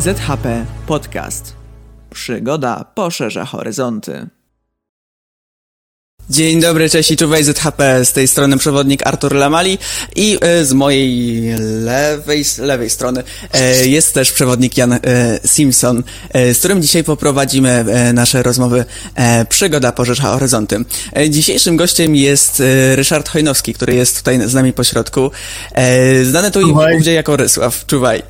ZHP Podcast. Przygoda poszerza horyzonty. Dzień dobry, cześć i czuwaj ZHP, z tej strony przewodnik Artur Lamali i e, z mojej lewej, lewej strony e, jest też przewodnik Jan e, Simpson, z którym dzisiaj poprowadzimy nasze rozmowy Przygoda Porzesza Horyzonty. Dzisiejszym gościem jest Ryszard Hojnowski, który jest tutaj z nami po środku, znany tu i gdzie jako Rysław, czuwaj.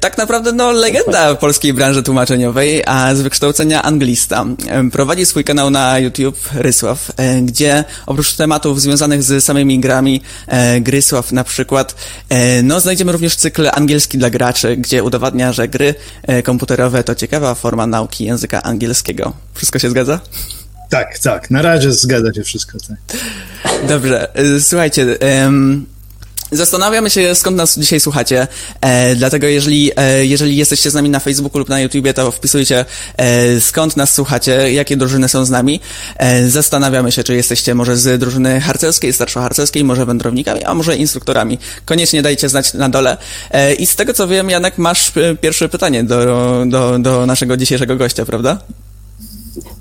Tak naprawdę no legenda polskiej branży tłumaczeniowej, a z wykształcenia anglista. Prowadzi swój kanał na YouTube Rysław, E, gdzie oprócz tematów związanych z samymi grami, e, Grysław na przykład, e, no znajdziemy również cykl angielski dla graczy, gdzie udowadnia, że gry komputerowe to ciekawa forma nauki języka angielskiego. Wszystko się zgadza? Tak, tak. Na razie zgadza się wszystko. Tak. Dobrze. Słuchajcie, um, Zastanawiamy się, skąd nas dzisiaj słuchacie, e, dlatego jeżeli, e, jeżeli jesteście z nami na Facebooku lub na YouTubie, to wpisujcie e, skąd nas słuchacie, jakie drużyny są z nami. E, zastanawiamy się, czy jesteście może z drużyny harcerskiej, starszo-harcerskiej, może wędrownikami, a może instruktorami. Koniecznie dajcie znać na dole. E, I z tego co wiem, Janek, masz e, pierwsze pytanie do, do, do naszego dzisiejszego gościa, prawda?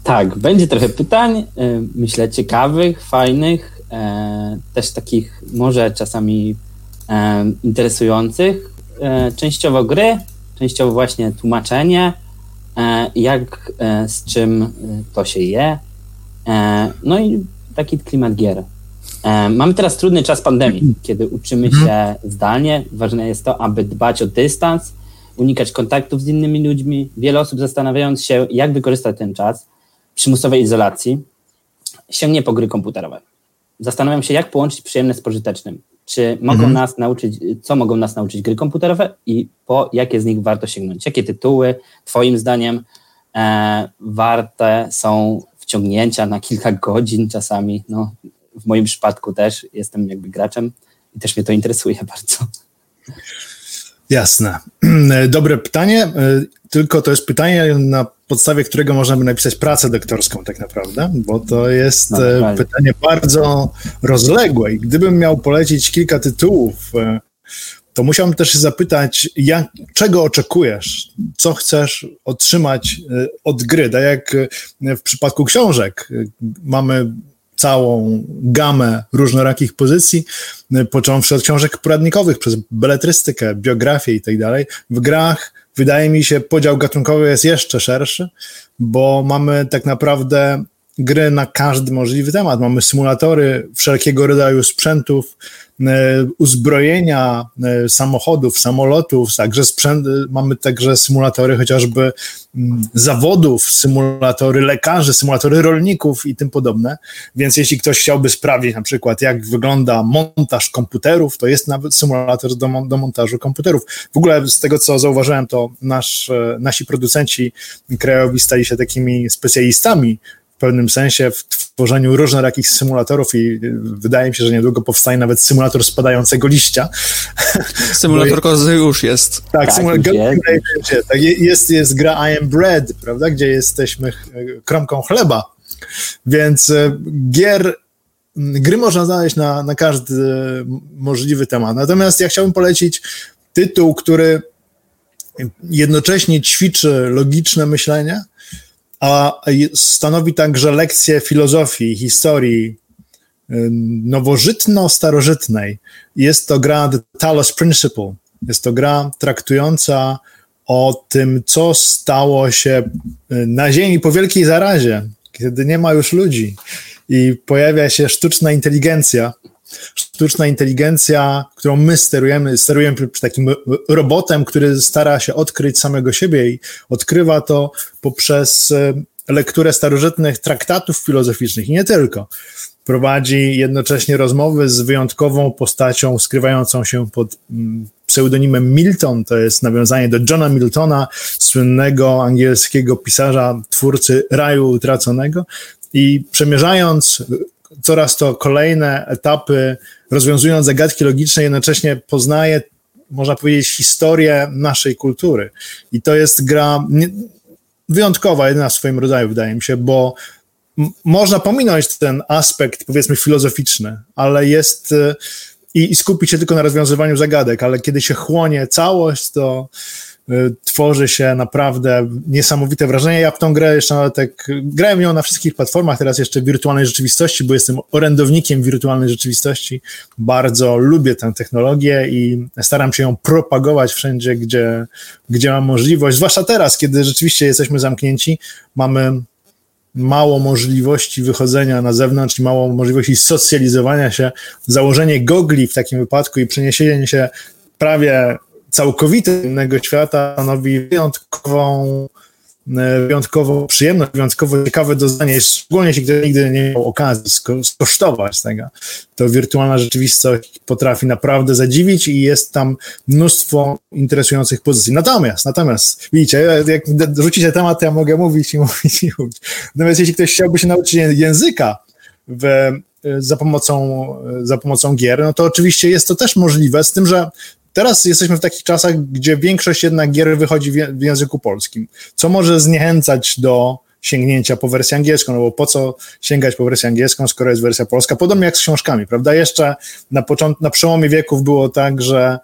Tak, będzie trochę pytań, myślę ciekawych, fajnych, e, też takich może czasami e, interesujących. E, częściowo gry, częściowo właśnie tłumaczenie, e, jak e, z czym to się je. No i taki klimat gier. Mamy teraz trudny czas pandemii, kiedy uczymy mhm. się zdalnie. Ważne jest to, aby dbać o dystans, unikać kontaktów z innymi ludźmi. Wiele osób zastanawiając się, jak wykorzystać ten czas przymusowej izolacji, sięgnie po gry komputerowe zastanawiam się, jak połączyć przyjemne z pożytecznym. Czy mogą mhm. nas nauczyć, co mogą nas nauczyć gry komputerowe i po jakie z nich warto sięgnąć? Jakie tytuły, Twoim zdaniem, e, warte są wciągnięcia na kilka godzin czasami? No, w moim przypadku też jestem jakby graczem i też mnie to interesuje bardzo. Jasne. Dobre pytanie, e, tylko to jest pytanie, na podstawie którego można by napisać pracę doktorską tak naprawdę, bo to jest no, e, pytanie bardzo rozległe i gdybym miał polecić kilka tytułów, e, to musiałbym też zapytać, jak, czego oczekujesz, co chcesz otrzymać od gry. Tak jak w przypadku książek mamy całą gamę różnorakich pozycji, począwszy od książek poradnikowych, przez beletrystykę, biografię i tak dalej. W grach wydaje mi się podział gatunkowy jest jeszcze szerszy, bo mamy tak naprawdę gry na każdy możliwy temat. Mamy symulatory wszelkiego rodzaju sprzętów, uzbrojenia e, samochodów, samolotów, także sprzęt, mamy także symulatory chociażby mm, zawodów, symulatory lekarzy, symulatory rolników i tym podobne. Więc jeśli ktoś chciałby sprawdzić na przykład, jak wygląda montaż komputerów, to jest nawet symulator do, do montażu komputerów. W ogóle z tego, co zauważyłem, to nasz, e, nasi producenci krajowi stali się takimi specjalistami w pewnym sensie w tworzeniu różnorakich symulatorów i wydaje mi się, że niedługo powstanie nawet symulator spadającego liścia. Symulator kozy już jest. Tak, tak symulator jest. Tak, jest, jest gra I am bread, prawda, gdzie jesteśmy kromką chleba, więc e, gier gry można znaleźć na, na każdy możliwy temat. Natomiast ja chciałbym polecić tytuł, który jednocześnie ćwiczy logiczne myślenie, a stanowi także lekcję filozofii, historii nowożytno-starożytnej. Jest to gra The Talos Principle. Jest to gra traktująca o tym, co stało się na Ziemi po wielkiej zarazie, kiedy nie ma już ludzi i pojawia się sztuczna inteligencja, sztuczna inteligencja, którą my sterujemy, sterujemy takim robotem, który stara się odkryć samego siebie i odkrywa to poprzez e, lekturę starożytnych traktatów filozoficznych i nie tylko. Prowadzi jednocześnie rozmowy z wyjątkową postacią skrywającą się pod mm, pseudonimem Milton, to jest nawiązanie do Johna Miltona, słynnego angielskiego pisarza, twórcy Raju Utraconego. I przemierzając coraz to kolejne etapy, rozwiązując zagadki logiczne, jednocześnie poznaje, można powiedzieć, historię naszej kultury. I to jest gra wyjątkowa, jedyna w swoim rodzaju, wydaje mi się, bo można pominąć ten aspekt, powiedzmy, filozoficzny, ale jest i, i skupić się tylko na rozwiązywaniu zagadek, ale kiedy się chłonie całość, to tworzy się naprawdę niesamowite wrażenie. Ja w tą grę jeszcze nawet tak, grałem ją na wszystkich platformach, teraz jeszcze w wirtualnej rzeczywistości, bo jestem orędownikiem wirtualnej rzeczywistości. Bardzo lubię tę technologię i staram się ją propagować wszędzie, gdzie, gdzie mam możliwość, zwłaszcza teraz, kiedy rzeczywiście jesteśmy zamknięci, mamy mało możliwości wychodzenia na zewnątrz i mało możliwości socjalizowania się, założenie gogli w takim wypadku i przeniesienie się prawie całkowite innego świata stanowi wyjątkową, e, wyjątkowo przyjemność, wyjątkowo ciekawe doznanie, szczególnie jeśli ktoś nigdy nie miał okazji skosztować tego. To wirtualna rzeczywistość potrafi naprawdę zadziwić i jest tam mnóstwo interesujących pozycji. Natomiast, natomiast, widzicie, jak rzucicie temat, ja mogę mówić i mówić i mówić. Natomiast jeśli ktoś chciałby się nauczyć języka w, e, za, pomocą, za pomocą gier, no to oczywiście jest to też możliwe, z tym, że Teraz jesteśmy w takich czasach, gdzie większość jednak gier wychodzi w języku polskim, co może zniechęcać do sięgnięcia po wersję angielską, no bo po co sięgać po wersję angielską, skoro jest wersja polska? Podobnie jak z książkami, prawda? Jeszcze na, początku, na przełomie wieków było tak, że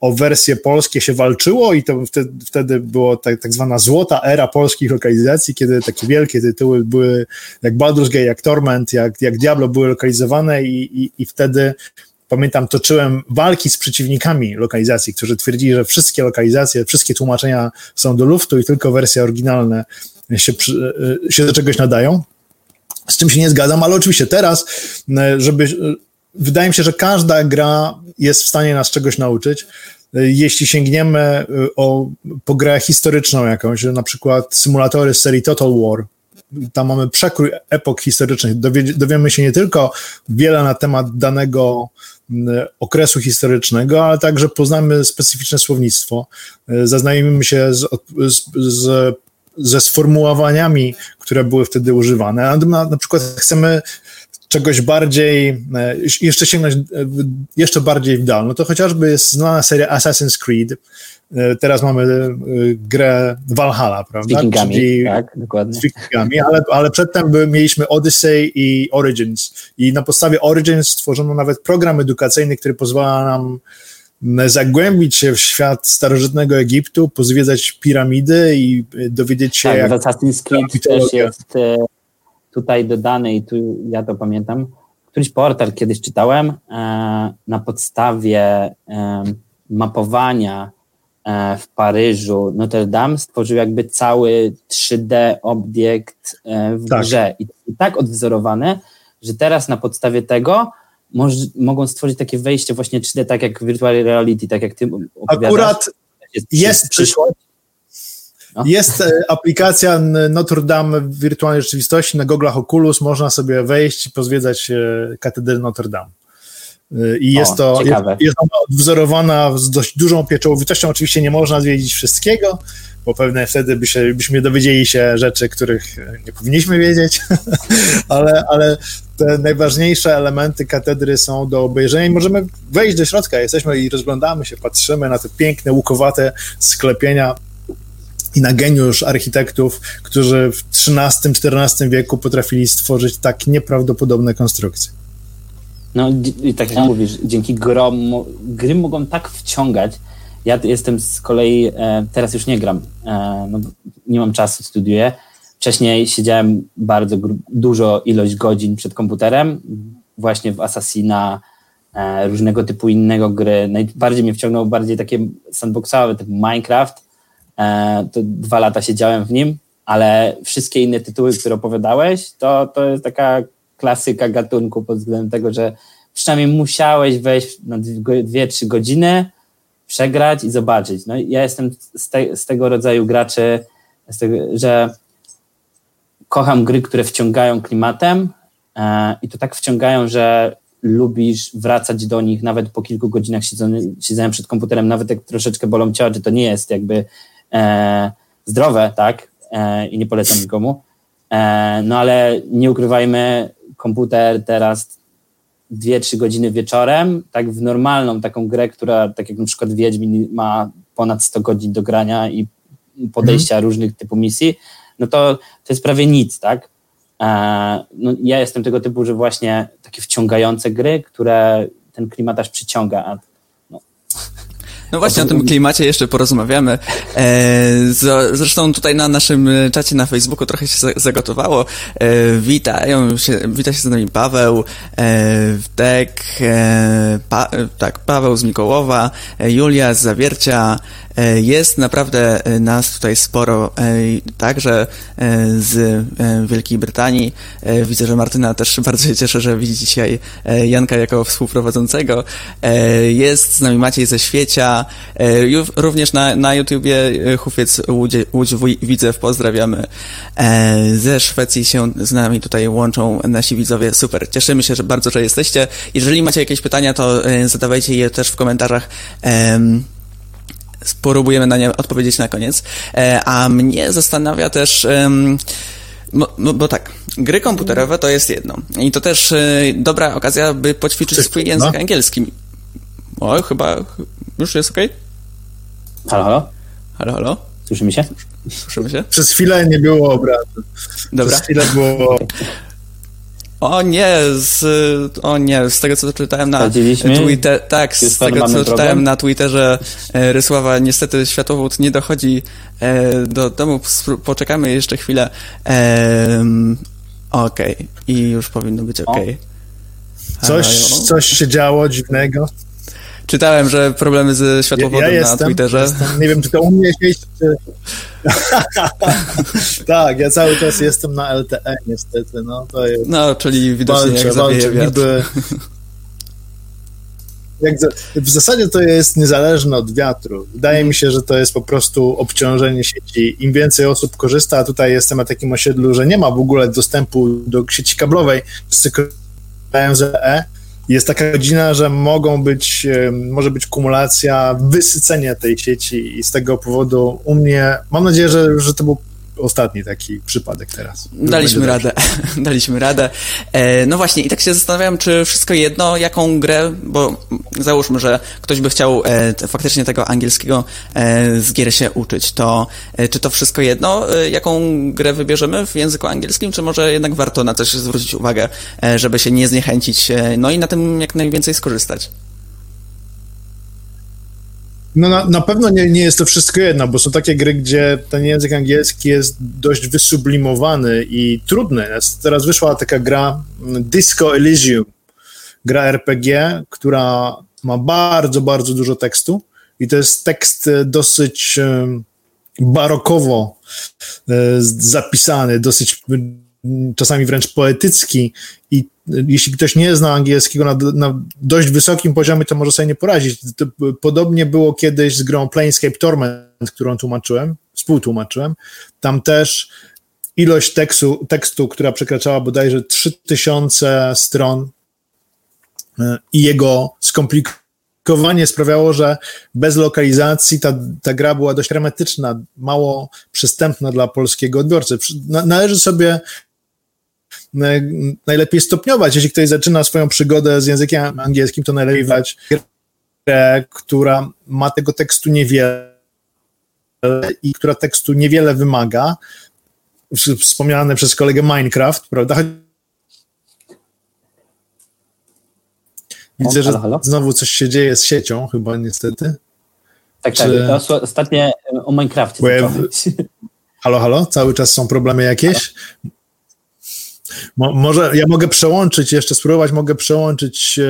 o wersje polskie się walczyło i to wtedy, wtedy było tak, tak zwana złota era polskich lokalizacji, kiedy takie wielkie tytuły były jak Baldur's Gate, jak Torment, jak, jak Diablo były lokalizowane i, i, i wtedy pamiętam, toczyłem walki z przeciwnikami lokalizacji, którzy twierdzili, że wszystkie lokalizacje, wszystkie tłumaczenia są do luftu i tylko wersje oryginalne się, e, się do czegoś nadają. Z czym się nie zgadzam, ale oczywiście teraz, e, żeby. E, wydaje mi się, że każda gra jest w stanie nas czegoś nauczyć. Jeśli sięgniemy o, po grę historyczną jakąś, na przykład symulatory z serii Total War, tam mamy przekrój epok historycznych. Dowie, dowiemy się nie tylko wiele na temat danego okresu historycznego, ale także poznamy specyficzne słownictwo, e, zaznajomimy się z, z, z, ze sformułowaniami, które były wtedy używane. Na, na przykład chcemy czegoś bardziej, e, jeszcze sięgnąć e, jeszcze bardziej w dal, no to chociażby jest znana seria Assassin's Creed, teraz mamy e, grę Valhalla, prawda? Z wikingami, Czyli tak, dokładnie. Z wikingami, ale, ale przedtem mieliśmy Odyssey i Origins i na podstawie Origins stworzono nawet program edukacyjny, który pozwala nam zagłębić się w świat starożytnego Egiptu, pozwiedzać piramidy i dowiedzieć się, tak, jak... Assassin's Creed też jest e, tutaj dodany i tu ja to pamiętam, któryś portal kiedyś czytałem na podstawie mapowania E, w Paryżu Notre Dame stworzył jakby cały 3D obiekt e, w tak. grze i, i tak odwzorowane, że teraz na podstawie tego moż, mogą stworzyć takie wejście właśnie 3D, tak jak virtual reality, tak jak ty opowiadasz. Akurat jest, jest przyszłość. No. Jest e, aplikacja Notre Dame w wirtualnej rzeczywistości na goglach Oculus, można sobie wejść i pozwiedzać katedrę Notre Dame. Y, I jest o, to jest, jest ona odwzorowana z dość dużą pieczołowitością. Oczywiście nie można zwiedzić wszystkiego, bo pewnie wtedy by się, byśmy dowiedzieli się rzeczy, których nie powinniśmy wiedzieć, ale, ale te najważniejsze elementy katedry są do obejrzenia i możemy wejść do środka. Jesteśmy i rozglądamy się, patrzymy na te piękne, łukowate sklepienia i na geniusz architektów, którzy w XIII-XIV wieku potrafili stworzyć tak nieprawdopodobne konstrukcje. No i tak jak mówisz, dzięki grom, gry mogą tak wciągać. Ja jestem z kolei, e, teraz już nie gram, e, no, nie mam czasu, studiuję. Wcześniej siedziałem bardzo dużo ilość godzin przed komputerem, właśnie w Assassina, e, różnego typu innego gry. Najbardziej mnie wciągnął bardziej takie sandboxowe, typu Minecraft. To dwa lata siedziałem w nim, ale wszystkie inne tytuły, które opowiadałeś, to, to jest taka klasyka gatunku pod względem tego, że przynajmniej musiałeś wejść na dwie, trzy godziny, przegrać i zobaczyć. No ja jestem z, te, z tego rodzaju graczy, tego, że kocham gry, które wciągają klimatem e, i to tak wciągają, że lubisz wracać do nich nawet po kilku godzinach siedzenia przed komputerem, nawet jak troszeczkę bolą cię oczy, to nie jest jakby e, zdrowe, tak, e, i nie polecam nikomu, e, no ale nie ukrywajmy, komputer teraz 2-3 godziny wieczorem, tak w normalną taką grę, która tak jak na przykład Wiedźmin ma ponad 100 godzin do grania i podejścia mhm. różnych typów misji, no to to jest prawie nic, tak? E, no, ja jestem tego typu, że właśnie takie wciągające gry, które ten klimat aż przyciąga. A, no. Właśnie o tym klimacie jeszcze porozmawiamy. Zresztą tutaj na naszym czacie na Facebooku trochę się zagotowało. Witają się, wita się z nami Paweł, Wdek, pa, tak, Paweł z Mikołowa, Julia z Zawiercia, E, jest naprawdę e, nas tutaj sporo, e, także z Wielkiej Brytanii. Widzę, że Martyna też bardzo się cieszy, że widzi dzisiaj Janka jako współprowadzącego. Jest z nami Maciej ze Świecia, również na, na YouTubie Hufiec Łódź, Łódź Widzew, pozdrawiamy. Ze Szwecji się z nami tutaj łączą nasi widzowie, super. Cieszymy się że bardzo, że jesteście. Jeżeli macie jakieś pytania, to zadawajcie je też w komentarzach spróbujemy na nie odpowiedzieć na koniec. E, a mnie zastanawia też... Bo, bo, bo, tak, gry komputerowe to jest jedno. I to też dobra okazja, by poćwiczyć swój język no. angielski. O, chyba już jest ok? Halo, halo? Halo, halo? Słyszymy się? Słyszymy się? Przez chwilę nie było obrazu. Dobra. Przez chwilę było o nie, z, o nie, z tego co czytałem na Twitter, tak, z tego co czytałem na Twitterze e, Rysława, niestety światłowód nie dochodzi e, do domu, poczekamy jeszcze chwilę. E, okej, okay. i już powinno być okej. Okay. Coś, coś się działo dziwnego? Czytałem, że problemy ze światłowodem ja, ja na Twitterze. Jestem, nie wiem, czy to u mnie się... Czy... tak, ja cały czas jestem na LTE niestety, no to jest... No, czyli widocznie walczę, jak walczę, niby... Jak za, w zasadzie to jest niezależne od wiatru. Wydaje mi się, że to jest po prostu obciążenie sieci. Im więcej osób korzysta, a tutaj jestem na takim osiedlu, że nie ma w ogóle dostępu do sieci kablowej, wszyscy korzystają z LTE, jest taka godzina, że mogą być, może być kumulacja, wysycenie tej sieci i z tego powodu u mnie, mam nadzieję, że, że to był ostatni taki przypadek teraz. Daliśmy radę, daliśmy radę. E, no właśnie, i tak się zastanawiam, czy wszystko jedno, jaką grę, bo załóżmy, że ktoś by chciał e, faktycznie tego angielskiego e, z gier się uczyć, to czy to wszystko jedno, jaką grę wybierzemy w języku angielskim, czy może jednak warto na coś zwrócić uwagę, żeby się nie zniechęcić, no i na tym jak najwięcej skorzystać? No na, na pewno nie, nie jest to wszystko jedno, bo są takie gry, gdzie ten język angielski jest dość wysublimowany i trudny. Teraz wyszła taka gra mm, Disco Elysium, gra RPG, która ma bardzo, bardzo dużo tekstu i to jest tekst e, dosyć barokowo e, zapisany, dosyć czasami wręcz poetycki i jeśli ktoś nie zna angielskiego na, na, dość wysokim poziomie, to może sobie nie poradzić. Podobnie było kiedyś z grą Planescape Torment, którą tłumaczyłem, współtłumaczyłem. Tam też ilość tekstu, tekstu która przekraczała bodajże 3000 stron e, i jego skomplikowanie sprawiało, że bez lokalizacji ta, ta gra była dość hermetyczna, mało przystępna dla polskiego odbiorcy. Należy sobie najlepiej stopniować. Jeśli ktoś zaczyna swoją przygodę z językiem angielskim, to najlepiej wać grę, która ma tego tekstu niewiele i która tekstu niewiele wymaga. Wspomniane przez kolegę Minecraft, prawda? Widzę, że znowu coś się dzieje z siecią, chyba niestety. Tak, Czy... tak. Ostatnie o Minecraftie. Halo, halo? Cały czas są problemy jakieś? Halo? Mo, może ja mogę przełączyć, jeszcze spróbować, mogę przełączyć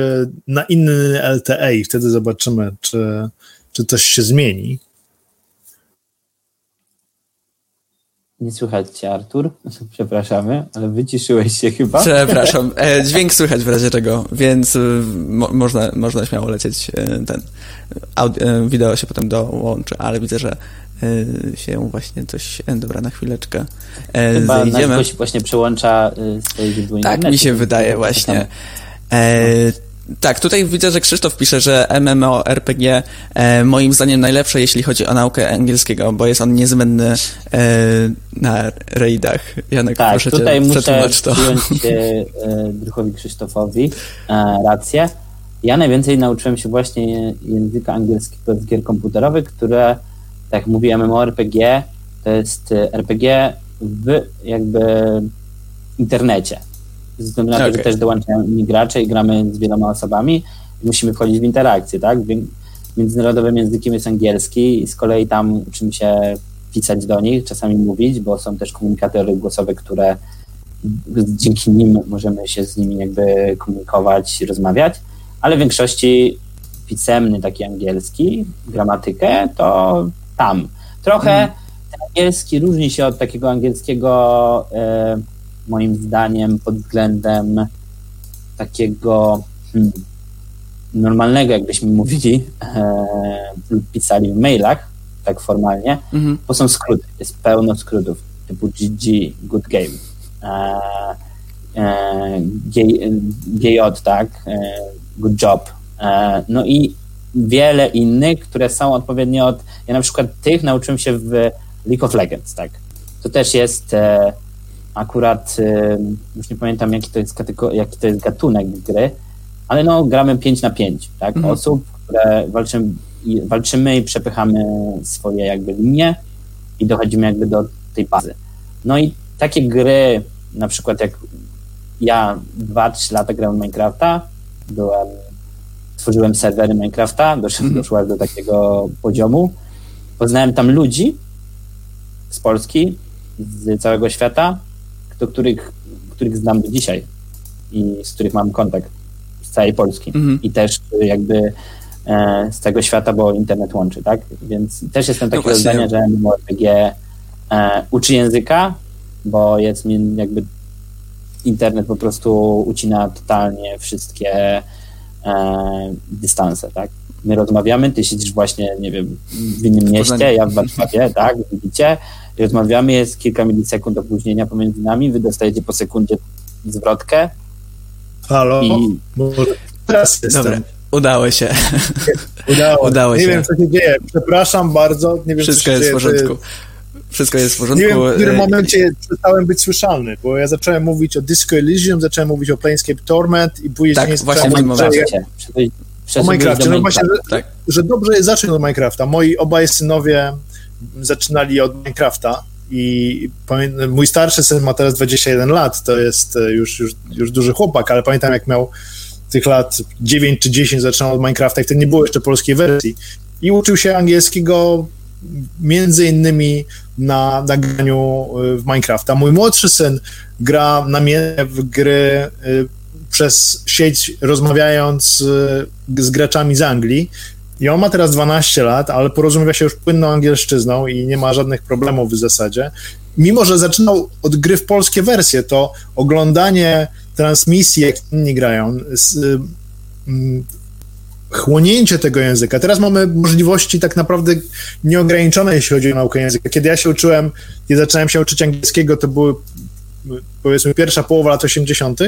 na inny LTE i wtedy zobaczymy, czy, czy coś się zmieni. Nie słychać cię, Artur. Przepraszamy, ale wyciszyłeś się chyba. Przepraszam. E, dźwięk słychać w razie czego, więc e, mo można, można śmiało lecieć e, ten. Audio, wideo się potem dołączy, ale widzę, że się właśnie coś... Dobra, na chwileczkę Chyba zejdziemy. się właśnie przełącza swoje źródło Tak mi się wydaje właśnie. E, tak, tutaj widzę, że Krzysztof pisze, że MMORPG e, moim zdaniem najlepsze, jeśli chodzi o naukę angielskiego, bo jest on niezbędny e, na raidach. Janek, tak, proszę tutaj cię, muszę przyjąć e, druhowi Krzysztofowi e, rację. Ja najwięcej nauczyłem się właśnie języka angielskiego z gier komputerowych, które, tak jak mówi MMORPG, to jest RPG w jakby internecie. Ze względu na to, że też dołączają inni gracze i gramy z wieloma osobami. Musimy wchodzić w interakcję, tak? międzynarodowym językiem jest angielski i z kolei tam uczymy się pisać do nich, czasami mówić, bo są też komunikatory głosowe, które dzięki nim możemy się z nimi jakby komunikować, rozmawiać, ale w większości pisemny taki angielski, gramatykę, to tam. Trochę mm. ten angielski różni się od takiego angielskiego e, moim zdaniem pod względem takiego hmm, normalnego, jakbyśmy mówili e, lub pisali w mailach, tak formalnie, mm-hmm. bo są skróty, jest pełno skrótów typu GG, Good Game, e, e, GJ, tak, e, Good Job, e, no i wiele innych, które są odpowiednio od, ja na przykład tych nauczyłem się w League of Legends, tak, to też jest e, akurat, już nie pamiętam jaki to jest, jaki to jest gatunek gry, ale no gramy 5 na 5, tak? Mhm. Osób, które walczymy i, walczymy i przepychamy swoje jakby linie i dochodzimy jakby do tej bazy. No i takie gry, na przykład jak ja 2-3 lata grałem w Minecrafta, byłem, tworzyłem serwery Minecrafta, doszedłem, mhm. doszłem do takiego poziomu, poznałem tam ludzi z Polski, z całego świata, do których, których znam do dzisiaj i z których mam kontakt z całej Polski. Mhm. I też jakby e, z tego świata, bo internet łączy, tak? Więc też jestem takiego no zdania, że MMORPG e, uczy języka, bo jest mi jakby internet po prostu ucina totalnie wszystkie dystanse, tak? My rozmawiamy, ty siedzisz właśnie, nie wiem, w innym mieście, ja w Warszawie, tak, widzicie, rozmawiamy, jest kilka milisekund opóźnienia pomiędzy nami, wy dostajecie po sekundzie zwrotkę. Halo? I... Teraz jestem. Dobra. Udało się. Udało, Udało nie się. Nie wiem, co się dzieje. Przepraszam bardzo. Nie wiem, Wszystko jest w porządku. Wszystko jest w porządku. Nie wiem, w którym momencie przestałem być słyszalny, bo ja zacząłem mówić o Disco Elysium, zacząłem mówić o Planescape Torment i później... Tak, właśnie w tym momencie. O Minecrafcie. No właśnie, że, tak. że dobrze jest zacząć od Minecrafta. Moi obaj synowie zaczynali od Minecrafta i mój starszy syn ma teraz 21 lat, to jest e, już, już, już duży chłopak, ale pamiętam jak miał tych lat 9 czy 10 zaczynał od Minecrafta i wtedy nie było jeszcze polskiej wersji i uczył się angielskiego między innymi na nagraniu e, w Minecrafta. Mój młodszy syn gra namiennie w gry e, przez sieć rozmawiając z graczami z Anglii i on ma teraz 12 lat, ale porozumiewa się już płynną angielszczyzną i nie ma żadnych problemów w zasadzie. Mimo, że zaczynał od gry w polskie wersje, to oglądanie transmisji, jak inni grają, z, y, mm, chłonięcie tego języka. Teraz mamy możliwości tak naprawdę nieograniczone, jeśli chodzi o naukę języka. Kiedy ja się uczyłem, kiedy zacząłem się uczyć angielskiego, to były powiedzmy pierwsza połowa lat 80.,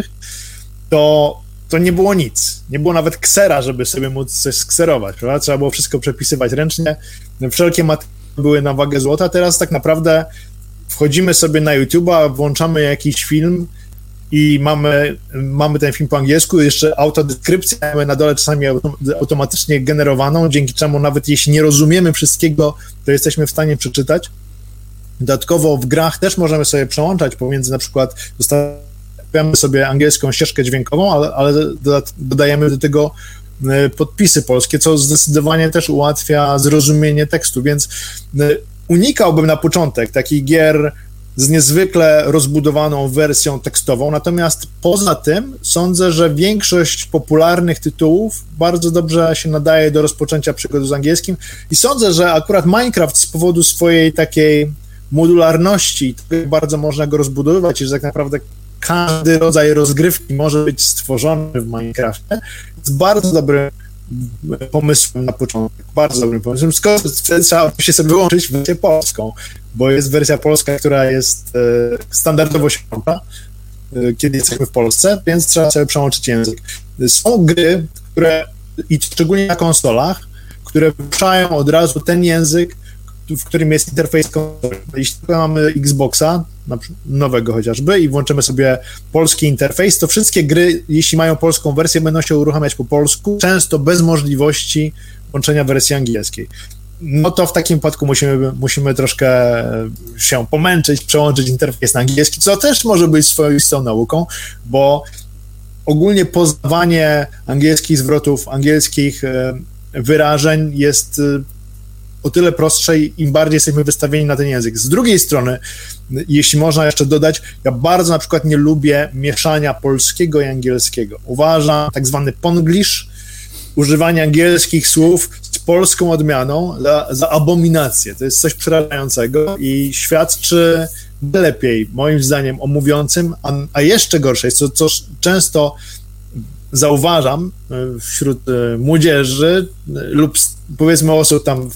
to to nie było nic. Nie było nawet ksera, żeby sobie móc coś skserować, prawda? Trzeba było wszystko przepisywać ręcznie. Wszelkie materiały były na wagę złota. Teraz tak naprawdę wchodzimy sobie na YouTube'a, włączamy jakiś film i mamy, mamy ten film po angielsku, jeszcze autodeskrypcję mamy na dole czasami automatycznie generowaną, dzięki czemu nawet jeśli nie rozumiemy wszystkiego, to jesteśmy w stanie przeczytać. Dodatkowo w grach też możemy sobie przełączać pomiędzy na przykład Kupiamy sobie angielską ścieżkę dźwiękową, ale, ale dodajemy do tego e, podpisy polskie, co zdecydowanie też ułatwia zrozumienie tekstu, więc e, unikałbym na początek takich gier z niezwykle rozbudowaną wersją tekstową, natomiast poza tym sądzę, że większość popularnych tytułów bardzo dobrze się nadaje do rozpoczęcia przygody z angielskim i sądzę, że akurat Minecraft z powodu swojej takiej modularności bardzo można go rozbudowywać że tak naprawdę każdy rodzaj rozgrywki może być stworzony w Minecrafcie, jest bardzo dobrym pomysłem na początek. Bardzo dobrym pomysłem. Skoro trzeba oczywiście sobie wyłączyć wersję polską, bo jest wersja polska, która jest e, standardowo świąta, e, kiedy jesteśmy w Polsce, więc trzeba sobie przełączyć język. Są gry, które, i szczególnie na konsolach, które puszczają od razu ten język, w którym jest interfejs konsoli. Jeśli mamy Xboxa, nowego chociażby, i włączymy sobie polski interfejs, to wszystkie gry, jeśli mają polską wersję, będą się uruchamiać po polsku, często bez możliwości włączenia wersji angielskiej. No to w takim wypadku musimy, musimy troszkę się pomęczyć, przełączyć interfejs na angielski, co też może być swoistą nauką, bo ogólnie poznawanie angielskich zwrotów, angielskich wyrażeń jest o tyle prostsze, im bardziej jesteśmy wystawieni na ten język. Z drugiej strony, jeśli można jeszcze dodać, ja bardzo na przykład nie lubię mieszania polskiego i angielskiego. Uważam tak zwany ponglish, używanie angielskich słów polską odmianą za, za abominację. To jest coś przerażającego i świadczy lepiej, moim zdaniem, o mówiącym, a, a jeszcze gorsze jest, co, co często zauważam e, wśród e, młodzieży e, lub powiedzmy osób tam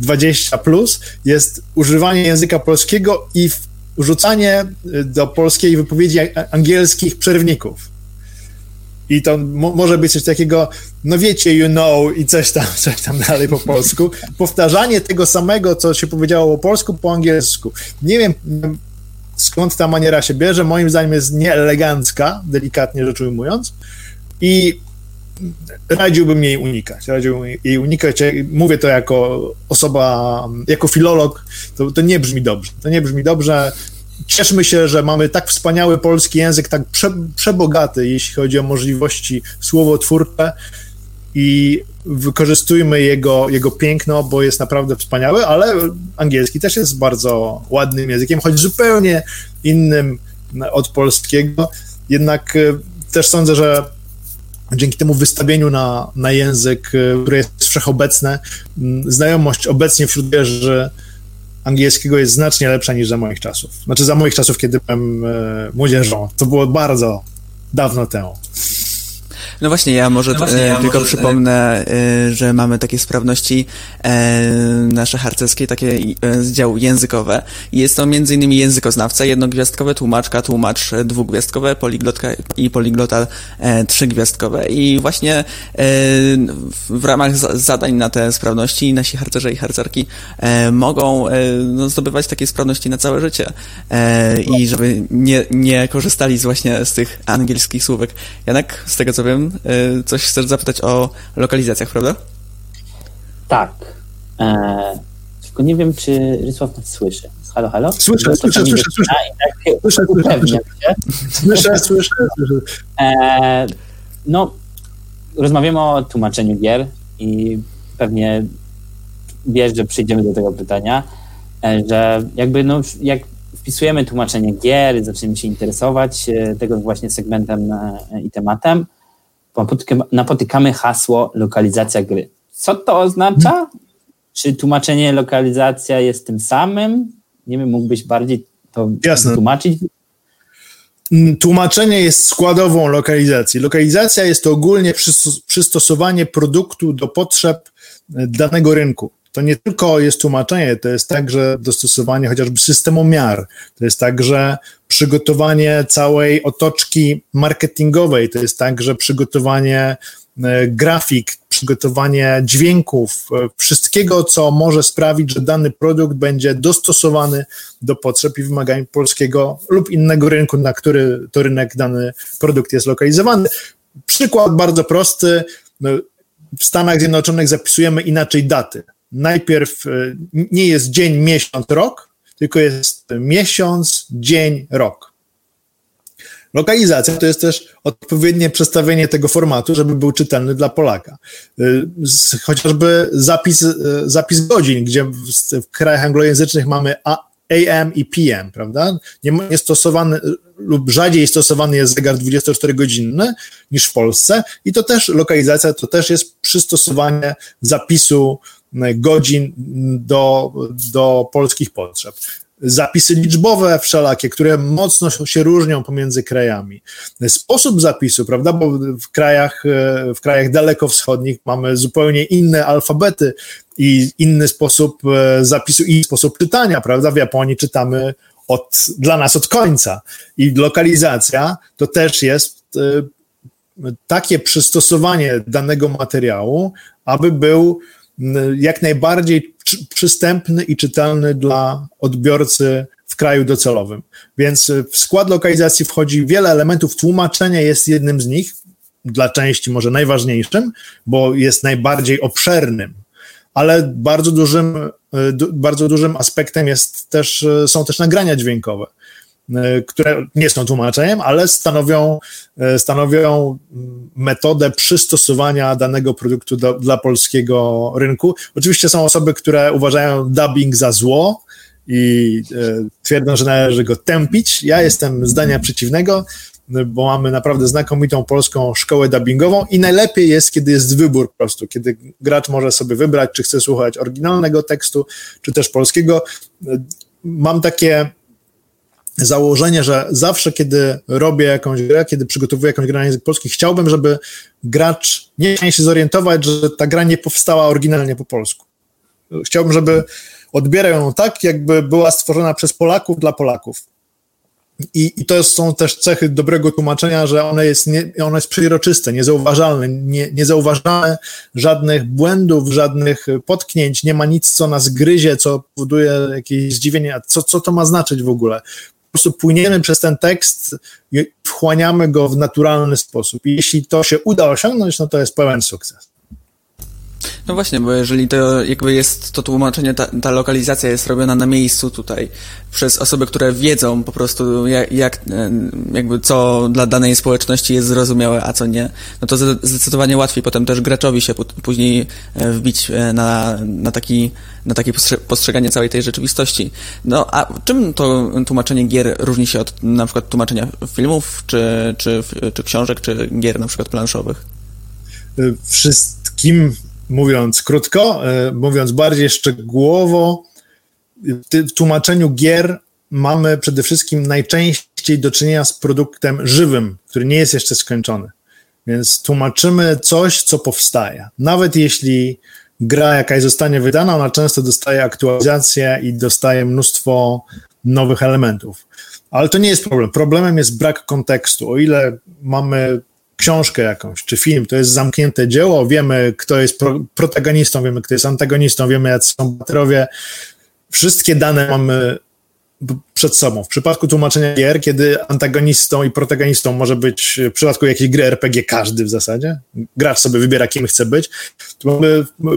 20 plus, jest używanie języka polskiego i wrzucanie do polskiej wypowiedzi angielskich przerwników. I to może być coś takiego, no wiecie, you know, i coś tam, coś tam dalej po polsku. Powtarzanie tego samego, co się powiedziało po polsku, po angielsku. Nie wiem, skąd ta maniera się bierze. Moim zdaniem jest nieelegancka, delikatnie rzecz ujmując. I radziłbym jej unikać. Radziłbym jej unikać. Mówię to jako osoba, jako filolog, to, to nie brzmi dobrze. To nie brzmi dobrze. Cieszmy się, że mamy tak wspaniały polski język, tak prze, przebogaty, jeśli chodzi o możliwości słowotwórcze i wykorzystujmy jego, jego piękno, bo jest naprawdę wspaniały, ale angielski też jest bardzo ładnym językiem, choć zupełnie innym od polskiego. Jednak e, też sądzę, że dzięki temu wystawieniu na, na język, e, który jest wszechobecny, znajomość obecnie wśród wieży angielskiego jest znacznie lepsza niż za moich czasów. Znaczy za moich czasów, kiedy byłem e, młodzieżą. To było bardzo dawno temu. No właśnie, ja może, no właśnie, ja tylko może... przypomnę, e, że mamy takie sprawności e, nasze harcerskie, takie e, z działu językowe. Jest to między innymi językoznawca, jednogwiazdkowe, tłumaczka, tłumacz dwugwiazdkowe, poliglotka i poliglota trzygwiazdkowe. I właśnie w ramach zadań na te sprawności nasi harcerze i harcerki mogą no, zdobywać takie sprawności na całe życie. I żeby nie, nie korzystali z właśnie z tych angielskich słówek. Janek, z tego co wiem, E, coś chcesz zapytać o lokalizacjach, prawda? Tak. E, tylko nie wiem, czy Rysław nas słyszy. Halo, halo? Słyszę, słyszę, słyszę, słyszę. Tak słyszę, słyszę, słyszę, słyszę, słyszę. No, rozmawiamy o tłumaczeniu gier i pewnie wiesz, że przyjdziemy do tego pytania, e, że jakby no, jak wpisujemy tłumaczenie gier, zaczniemy się interesować e, tego właśnie segmentem i tematem, napotykamy hasło lokalizacja gry. Co to oznacza? Czy tłumaczenie lokalizacja jest tym samym? Nie wiem, mógłbyś bardziej to Jasne. tłumaczyć? Mm, tłumaczenie jest składową lokalizacji. Lokalizacja jest to ogólnie przystosowanie produktu do potrzeb e, danego rynku to nie tylko jest tłumaczenie, to jest także dostosowanie chociażby systemu miar, to jest także przygotowanie całej otoczki marketingowej, to jest także przygotowanie e, grafik, przygotowanie dźwięków, e, wszystkiego, co może sprawić, że dany produkt będzie dostosowany do potrzeb i wymagań polskiego lub innego rynku, na który to rynek dany produkt jest lokalizowany. Przykład bardzo prosty. No, w Stanach Zjednoczonych zapisujemy inaczej daty najpierw e, nie jest dzień, miesiąc, rok, tylko jest miesiąc, dzień, rok. Lokalizacja to jest też odpowiednie przestawienie tego formatu, żeby był czytelny dla Polaka. E, chociażby zapis, e, zapis godzin, gdzie w, krajach anglojęzycznych mamy AM i PM, prawda? Nie, nie stosowany lub rzadziej stosowany jest zegar 24-godzinny niż w Polsce i to też lokalizacja, to też jest przystosowanie zapisu godzin do, do polskich potrzeb. Zapisy liczbowe wszelakie, które mocno się różnią pomiędzy krajami. Sposób zapisu, prawda, bo w krajach, w krajach dalekowschodnich mamy zupełnie inne alfabety i inny sposób e, zapisu i sposób czytania, prawda? W Japonii czytamy od, dla nas od końca. I lokalizacja to też jest e, takie przystosowanie danego materiału, aby był jak najbardziej przystępny i czytelny dla odbiorcy w kraju docelowym. Więc w skład lokalizacji wchodzi wiele elementów. Tłumaczenie jest jednym z nich, dla części może najważniejszym, bo jest najbardziej obszernym, ale bardzo dużym, bardzo dużym aspektem jest też, są też nagrania dźwiękowe. Które nie są tłumaczeniem, ale stanowią, stanowią metodę przystosowania danego produktu do, dla polskiego rynku. Oczywiście są osoby, które uważają dubbing za zło, i twierdzą, że należy go tępić. Ja jestem zdania przeciwnego bo mamy naprawdę znakomitą polską szkołę dubbingową i najlepiej jest, kiedy jest wybór po prostu, kiedy gracz może sobie wybrać, czy chce słuchać oryginalnego tekstu, czy też polskiego. Mam takie założenie, że zawsze, kiedy robię jakąś grę, kiedy przygotowuję jakąś grę na język polski, chciałbym, żeby gracz nie chciał się zorientować, że ta gra nie powstała oryginalnie po polsku. Chciałbym, żeby odbierał ją tak, jakby była stworzona przez Polaków dla Polaków. I, I, to są też cechy dobrego tłumaczenia, że ono jest, nie, ono jest niezauważalne, nie, nie zauważamy żadnych błędów, żadnych potknięć, nie ma nic, co nas gryzie, co powoduje jakieś zdziwienie, co, co to ma znaczyć w ogóle. Prostu płyniemy przez ten tekst wchłaniamy go w naturalny sposób. I jeśli to się uda osiągnąć, no to jest pełen sukces. No właśnie, bo jeżeli to jakby jest to tłumaczenie, ta, ta lokalizacja jest robiona na miejscu tutaj przez osoby, które wiedzą po prostu jak, jak jakby co dla danej społeczności jest zrozumiałe, a co nie, no to zdecydowanie łatwiej potem też graczowi się później e, wbić e, na, na taki na takie postrzeganie całej tej rzeczywistości. No a czym to tłumaczenie gier różni się od na przykład tłumaczenia filmów, czy, czy, czy książek, czy gier na przykład planszowych? Wszystkim mówiąc krótko, e, mówiąc bardziej szczegółowo, w tłumaczeniu gier mamy przede wszystkim najczęściej do czynienia z produktem żywym, który nie jest jeszcze skończony. Więc tłumaczymy coś, co powstaje. Nawet jeśli gra jakaś zostanie wydana, ona często dostaje aktualizację i dostaje mnóstwo nowych elementów. Ale to nie jest problem. Problemem jest brak kontekstu. O ile mamy książkę jakąś, czy film, to jest zamknięte dzieło, wiemy, kto jest pro, protagonistą, wiemy, kto jest antagonistą, wiemy, jacy są bohaterowie. Wszystkie dane mamy przed sobą. W przypadku tłumaczenia gier, kiedy antagonistą i protagonistą może być w przypadku jakiejś gry RPG każdy w zasadzie, gracz sobie wybiera, kim chce być, to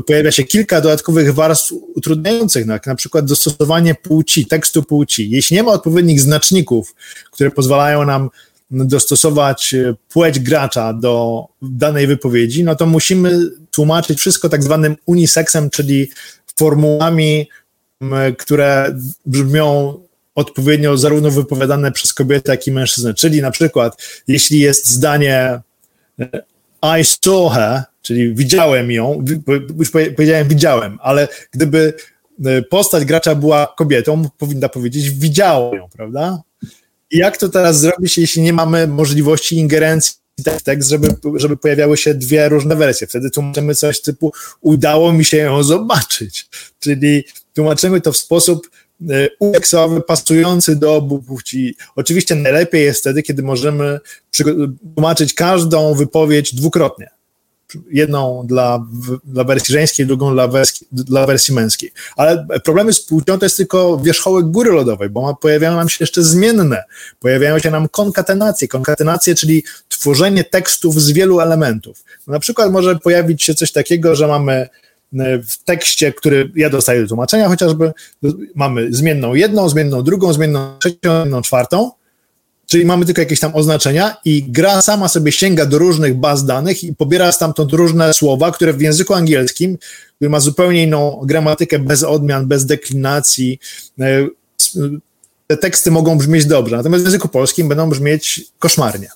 pojawia się kilka dodatkowych warstw utrudniających, jak na przykład dostosowanie płci, tekstu płci. Jeśli nie ma odpowiednich znaczników, które pozwalają nam dostosować e, płeć gracza do danej wypowiedzi, no to musimy tłumaczyć wszystko tak zwanym uniseksem, czyli formułami, które brzmią odpowiednio zarówno wypowiadane przez kobietę, jak i mężczyznę. Czyli na przykład, jeśli jest zdanie e, I saw her, czyli widziałem ją, już powiedziałem widziałem, ale gdyby e, postać gracza była kobietą, powinna powiedzieć widziałem ją, prawda? Jak to teraz zrobić, jeśli nie mamy możliwości ingerencji w tekst, żeby, żeby pojawiały się dwie różne wersje. Wtedy tłumaczymy coś typu udało mi się ją zobaczyć. Czyli tłumaczymy to w sposób e, UX-owy, pasujący do obu płci. Oczywiście najlepiej jest wtedy, kiedy możemy tłumaczyć każdą wypowiedź dwukrotnie jedną dla, dla wersji żeńskiej, drugą dla wersji, dla wersji męskiej. Ale problemy z płcią to jest tylko wierzchołek góry lodowej, bo ma, pojawiają nam się jeszcze zmienne. Pojawiają się nam konkatenacje. Konkatenacje, czyli tworzenie tekstów z wielu elementów. Na przykład może pojawić się coś takiego, że mamy e, w tekście, który ja dostaję do tłumaczenia chociażby, mamy zmienną jedną, zmienną drugą, zmienną trzecią, zmienną czwartą Czyli mamy tylko jakieś tam oznaczenia i gra sama sobie sięga do różnych baz danych i pobiera stamtąd różne słowa, które w języku angielskim, który ma zupełnie inną gramatykę, bez odmian, bez deklinacji, e, te teksty mogą brzmieć dobrze, natomiast w języku polskim będą brzmieć koszmarnie.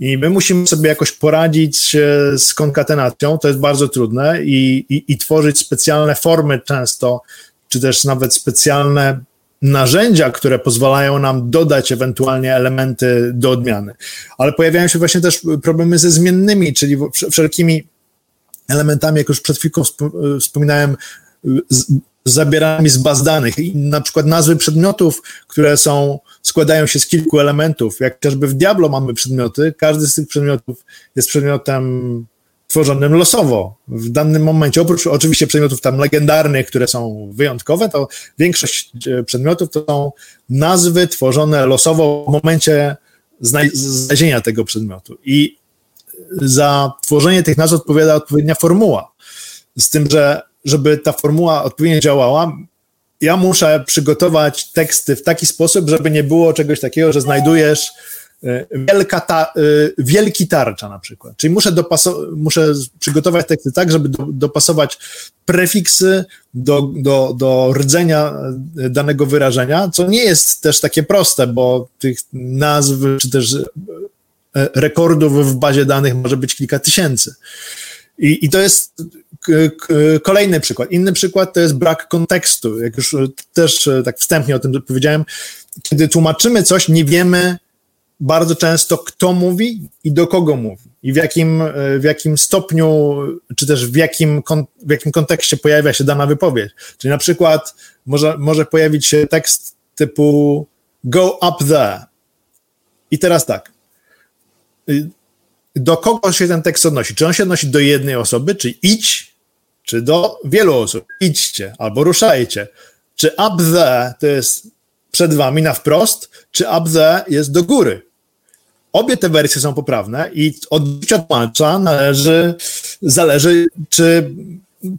I my musimy sobie jakoś poradzić e, z konkatenacją, to jest bardzo trudne i, i, i tworzyć specjalne formy często, czy też nawet specjalne narzędzia, które pozwalają nam dodać ewentualnie elementy do odmiany. Ale pojawiają się właśnie też problemy ze zmiennymi, czyli wszelkimi elementami, jak już przed chwilką wspominałem, z, zabieranymi z baz danych. I na przykład nazwy przedmiotów, które są, składają się z kilku elementów. Jak chociażby w Diablo mamy przedmioty, każdy z tych przedmiotów jest przedmiotem tworzonym losowo w danym momencie. Oprócz oczywiście przedmiotów tam legendarnych, które są wyjątkowe, to większość e, przedmiotów to są nazwy tworzone losowo w momencie znalezienia tego przedmiotu. I za tworzenie tych nazw odpowiada odpowiednia formuła. Z tym, że żeby ta formuła odpowiednio działała, ja muszę przygotować teksty w taki sposób, żeby nie było czegoś takiego, że znajdujesz wielka ta, e, wielki tarcza na przykład. Czyli muszę, muszę przygotować teksty tak, żeby do, dopasować prefiksy do, do, do rdzenia e, danego wyrażenia, co nie jest też takie proste, bo tych nazw czy też rekordów w bazie danych może być kilka tysięcy. I, I to jest kolejny przykład. Inny przykład to jest brak kontekstu. Jak już też e, tak wstępnie o tym powiedziałem, kiedy tłumaczymy coś, nie wiemy bardzo często, kto mówi i do kogo mówi. I w jakim, e, w jakim stopniu, czy też w jakim, w jakim kontekście pojawia się dana wypowiedź. Czyli na przykład może, może pojawić się tekst typu go up there. I teraz tak y, do kogo się ten tekst odnosi? Czy on się odnosi do jednej osoby, czy idź, czy do wielu osób? Idźcie albo ruszajcie. Czy up there to jest przed wami na wprost, czy up there jest do góry? Obie te wersje są poprawne i od tłumacza należy, zależy, czy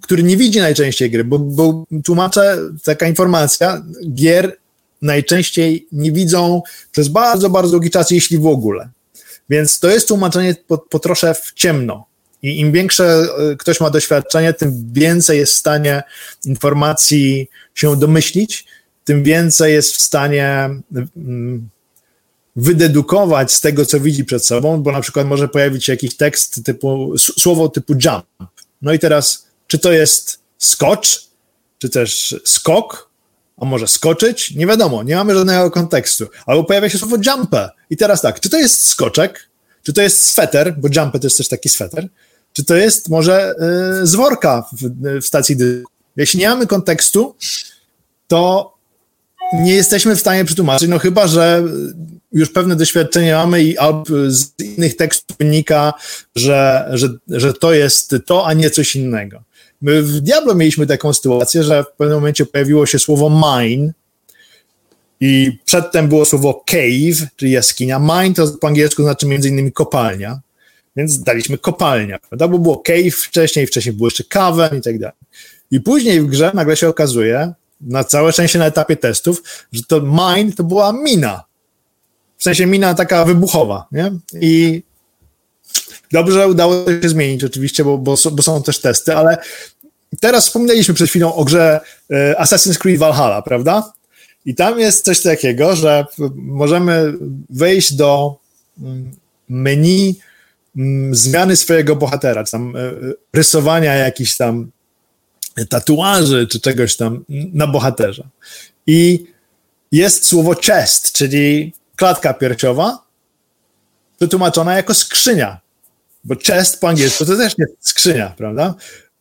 który nie widzi najczęściej gry, bo, bo tłumacze, taka informacja, gier najczęściej nie widzą przez bardzo, bardzo długi czas, jeśli w ogóle. Więc to jest tłumaczenie po, po trosze w ciemno. I im większe e, ktoś ma doświadczenie, tym więcej jest w stanie informacji się domyślić, tym więcej jest w stanie mm, wydedukować z tego, co widzi przed sobą, bo na przykład może pojawić się jakiś tekst typu, słowo typu jump. No i teraz, czy to jest skocz, czy też skok, a może skoczyć? Nie wiadomo, nie mamy żadnego kontekstu. Albo pojawia się słowo jumper. I teraz tak, czy to jest skoczek? Czy to jest sweter? Bo jumper to jest też taki sweter. Czy to jest może y, z worka w, w stacji dysku? Jeśli nie mamy kontekstu, to nie jesteśmy w stanie przetłumaczyć, no chyba, że już pewne doświadczenie mamy i z innych tekstów wynika, że, że, że to jest to, a nie coś innego. My w Diablo mieliśmy taką sytuację, że w pewnym momencie pojawiło się słowo mine i przedtem było słowo cave, czyli jaskinia. Mine to po angielsku znaczy między innymi kopalnia, więc daliśmy kopalnia, prawda? Bo było cave wcześniej, wcześniej było jeszcze cavern i tak dalej. I później w grze nagle się okazuje, na całe szczęście na etapie testów, że to mine to była mina. W sensie mina taka wybuchowa, nie? I Dobrze udało się zmienić oczywiście, bo, bo, bo, są też testy, ale teraz wspomnieliśmy przed chwilą o grze e, Assassin's Creed Valhalla, prawda? I tam jest coś takiego, że możemy wejść do mm, menu mm, zmiany swojego bohatera, czy tam e, rysowania jakichś tam tatuaży, czy czegoś tam na bohaterze. I jest słowo chest, czyli klatka piersiowa, przetłumaczona jako skrzynia bo chest po angielsku to też nie skrzynia, prawda?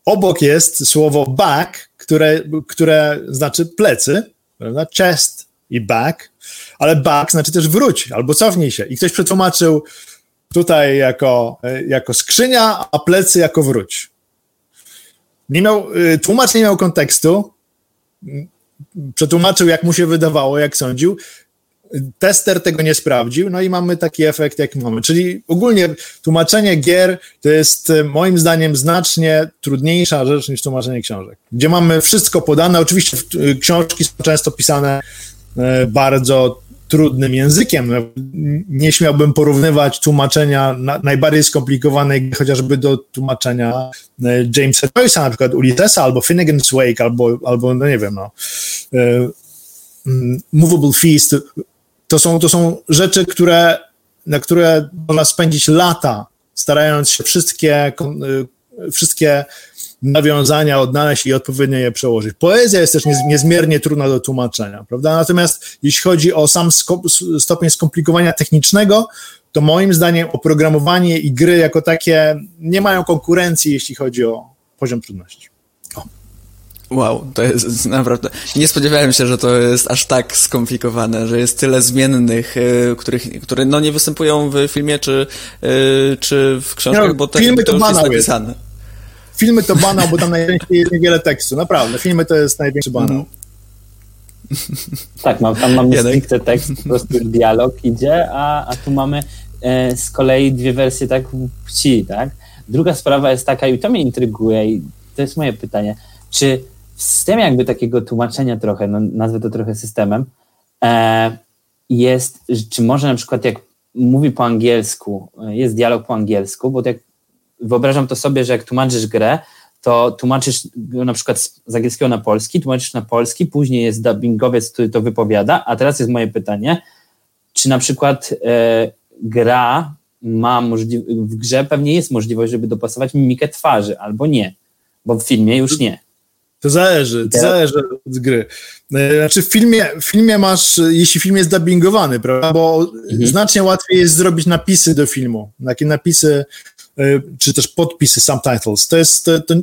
Obok jest słowo back, które, które znaczy plecy, prawda? Chest i back, ale back znaczy też wróć albo cofnij się. I ktoś przetłumaczył tutaj jako, jako skrzynia, a plecy jako wróć. Nie miał, y, tłumacz nie miał kontekstu, przetłumaczył jak mu się wydawało, jak sądził, tester tego nie sprawdził, no i mamy taki efekt, jaki mamy. Czyli ogólnie tłumaczenie gier to jest e, moim zdaniem znacznie trudniejsza rzecz niż tłumaczenie książek, gdzie mamy wszystko podane. Oczywiście e, książki są często pisane bardzo trudnym językiem. No, nie śmiałbym porównywać tłumaczenia na, najbardziej skomplikowanej, chociażby do tłumaczenia Jamesa Joyce'a, na przykład Ulyssesa, albo Finnegan's Wake, albo, albo no nie wiem, no, Movable Feast, to są, to są rzeczy, które, na które można spędzić lata, starając się wszystkie, y, wszystkie nawiązania odnaleźć i odpowiednio je przełożyć. Poezja jest też niezmiernie trudna do tłumaczenia, prawda? Natomiast jeśli chodzi o sam stopień skomplikowania technicznego, to moim zdaniem oprogramowanie i gry jako takie nie mają konkurencji, jeśli chodzi o poziom trudności. Wow, to jest naprawdę. Nie spodziewałem się, że to jest aż tak skomplikowane, że jest tyle zmiennych, y, których, które no nie występują w filmie czy, y, czy w książkach, no, bo te, filmy to, to banał jest napisane. Filmy to banał, bo tam najczęściej jest niewiele tekstu. Naprawdę, filmy to jest największy banał. Tak, no, tam mamy stricte tekst, po prostu dialog idzie, a, a tu mamy e, z kolei dwie wersje tak płci, tak? Druga sprawa jest taka, i to mnie intryguje, i to jest moje pytanie, czy w systemie jakby takiego tłumaczenia trochę, no nazwę to trochę systemem, e, jest, czy może na przykład jak mówi po angielsku, jest dialog po angielsku, bo jak wyobrażam to sobie, że jak tłumaczysz grę, to tłumaczysz na przykład z angielskiego na polski, tłumaczysz na polski, później jest dubbingowiec, który to wypowiada, a teraz jest moje pytanie, czy na przykład e, gra ma możliwość, w grze pewnie jest możliwość, żeby dopasować mimikę twarzy, albo nie, bo w filmie już nie. To zależy, to zależy od gry. E, znaczy w filmie, w filmie masz, jeśli film jest dubbingowany, prawda, bo mhm. znacznie łatwiej jest zrobić napisy do filmu, takie napisy, e, czy też podpisy, subtitles. To jest, to, to,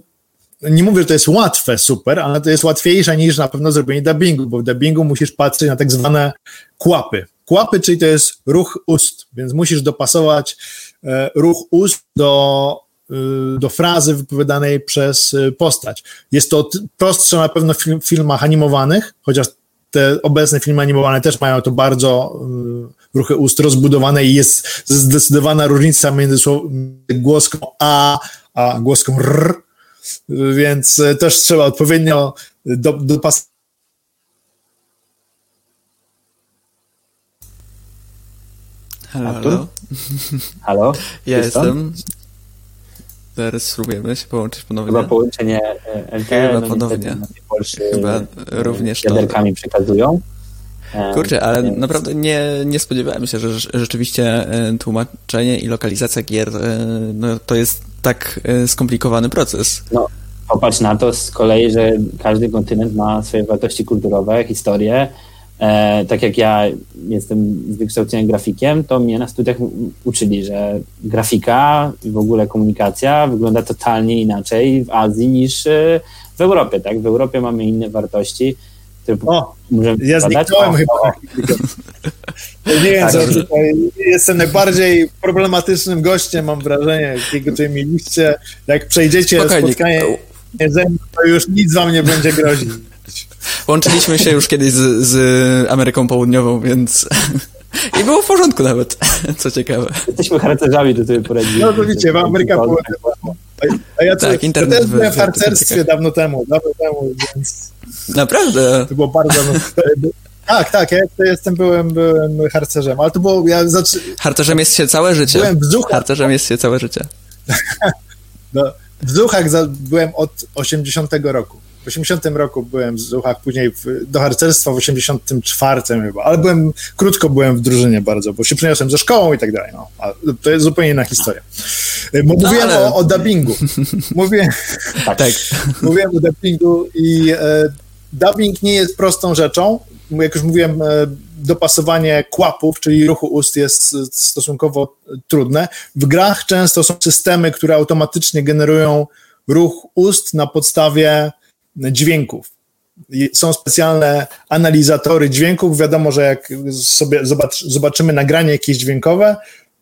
nie mówię, że to jest łatwe, super, ale to jest łatwiejsze niż na pewno zrobienie dubbingu, bo w dubbingu musisz patrzeć na tak zwane kłapy. Kłapy, czyli to jest ruch ust, więc musisz dopasować e, ruch ust do, do frazy wypowiadanej przez e, postać. Jest to prostsze na pewno w film, filmach animowanych, chociaż te obecne filmy animowane też mają to bardzo ruchy ust rozbudowane i jest zdecydowana różnica między głoską A a głoską R, więc też trzeba odpowiednio dopasować Halo, halo. Halo? Ja jestem. Zaraz spróbujemy się połączyć ponownie. Chyba połączenie LTE. Chyba no ponownie. Chyba również to. Jaderkami przekazują. E, Kurczę, ale Więc... naprawdę nie, nie spodziewałem się, że rzeczywiście e, tłumaczenie i lokalizacja gier e, no, to jest tak skomplikowany proces. No, popatrz na to z kolei, że każdy kontynent ma swoje wartości kulturowe, historię, E, tak jak ja jestem z wykształcenia grafikiem, to mnie na studiach uczyli, że grafika i w ogóle komunikacja wygląda totalnie inaczej w Azji niż e, w Europie. Tak? W Europie mamy inne wartości, które o, możemy Ja zniknąłem chyba. Nie wiem, tak, co tutaj jestem najbardziej problematycznym gościem, mam wrażenie, jakiego tutaj mieliście. Jak przejdziecie Spokojnie. spotkanie ze mną, to już nic wam nie będzie grozić. Łączyliśmy się już kiedyś z, z Ameryką Południową, więc... I było w porządku nawet, co ciekawe. Jesteśmy harcerzami do tej pory. No to widzicie, w Ameryka Południowa. A ja, tak, ja też byłem w harcerstwie dawno temu, dawno temu, więc... Naprawdę? To było bardzo... Tak, tak, ja jestem, byłem, byłem harcerzem, ale to było... Ja zaczy... Harcerzem jest się całe życie. Byłem w Zuchach. Harcerzem jest się całe życie. no, w Zuchach byłem od 80 roku. W 80 roku byłem w Zuchach, później w, do harcerstwa w 84 chyba, ale byłem, krótko byłem w drużynie bardzo, bo się przeniosłem ze szkołą i tak dalej, no. to jest zupełnie inna historia. E, bo mówiłem no, ale... o, o dubbingu. Mówiłem, tak. tak. mówiłem o dubbingu i e, dubbing nie jest prostą rzeczą. Jak już mówiłem, e, dopasowanie kłapów, czyli ruchu ust jest stosunkowo trudne. W grach często są systemy, które automatycznie generują ruch ust na podstawie dźwięków. Są specjalne analizatory dźwięków. Wiadomo, że jak sobie zobacz, zobaczymy nagranie jakieś dźwiękowe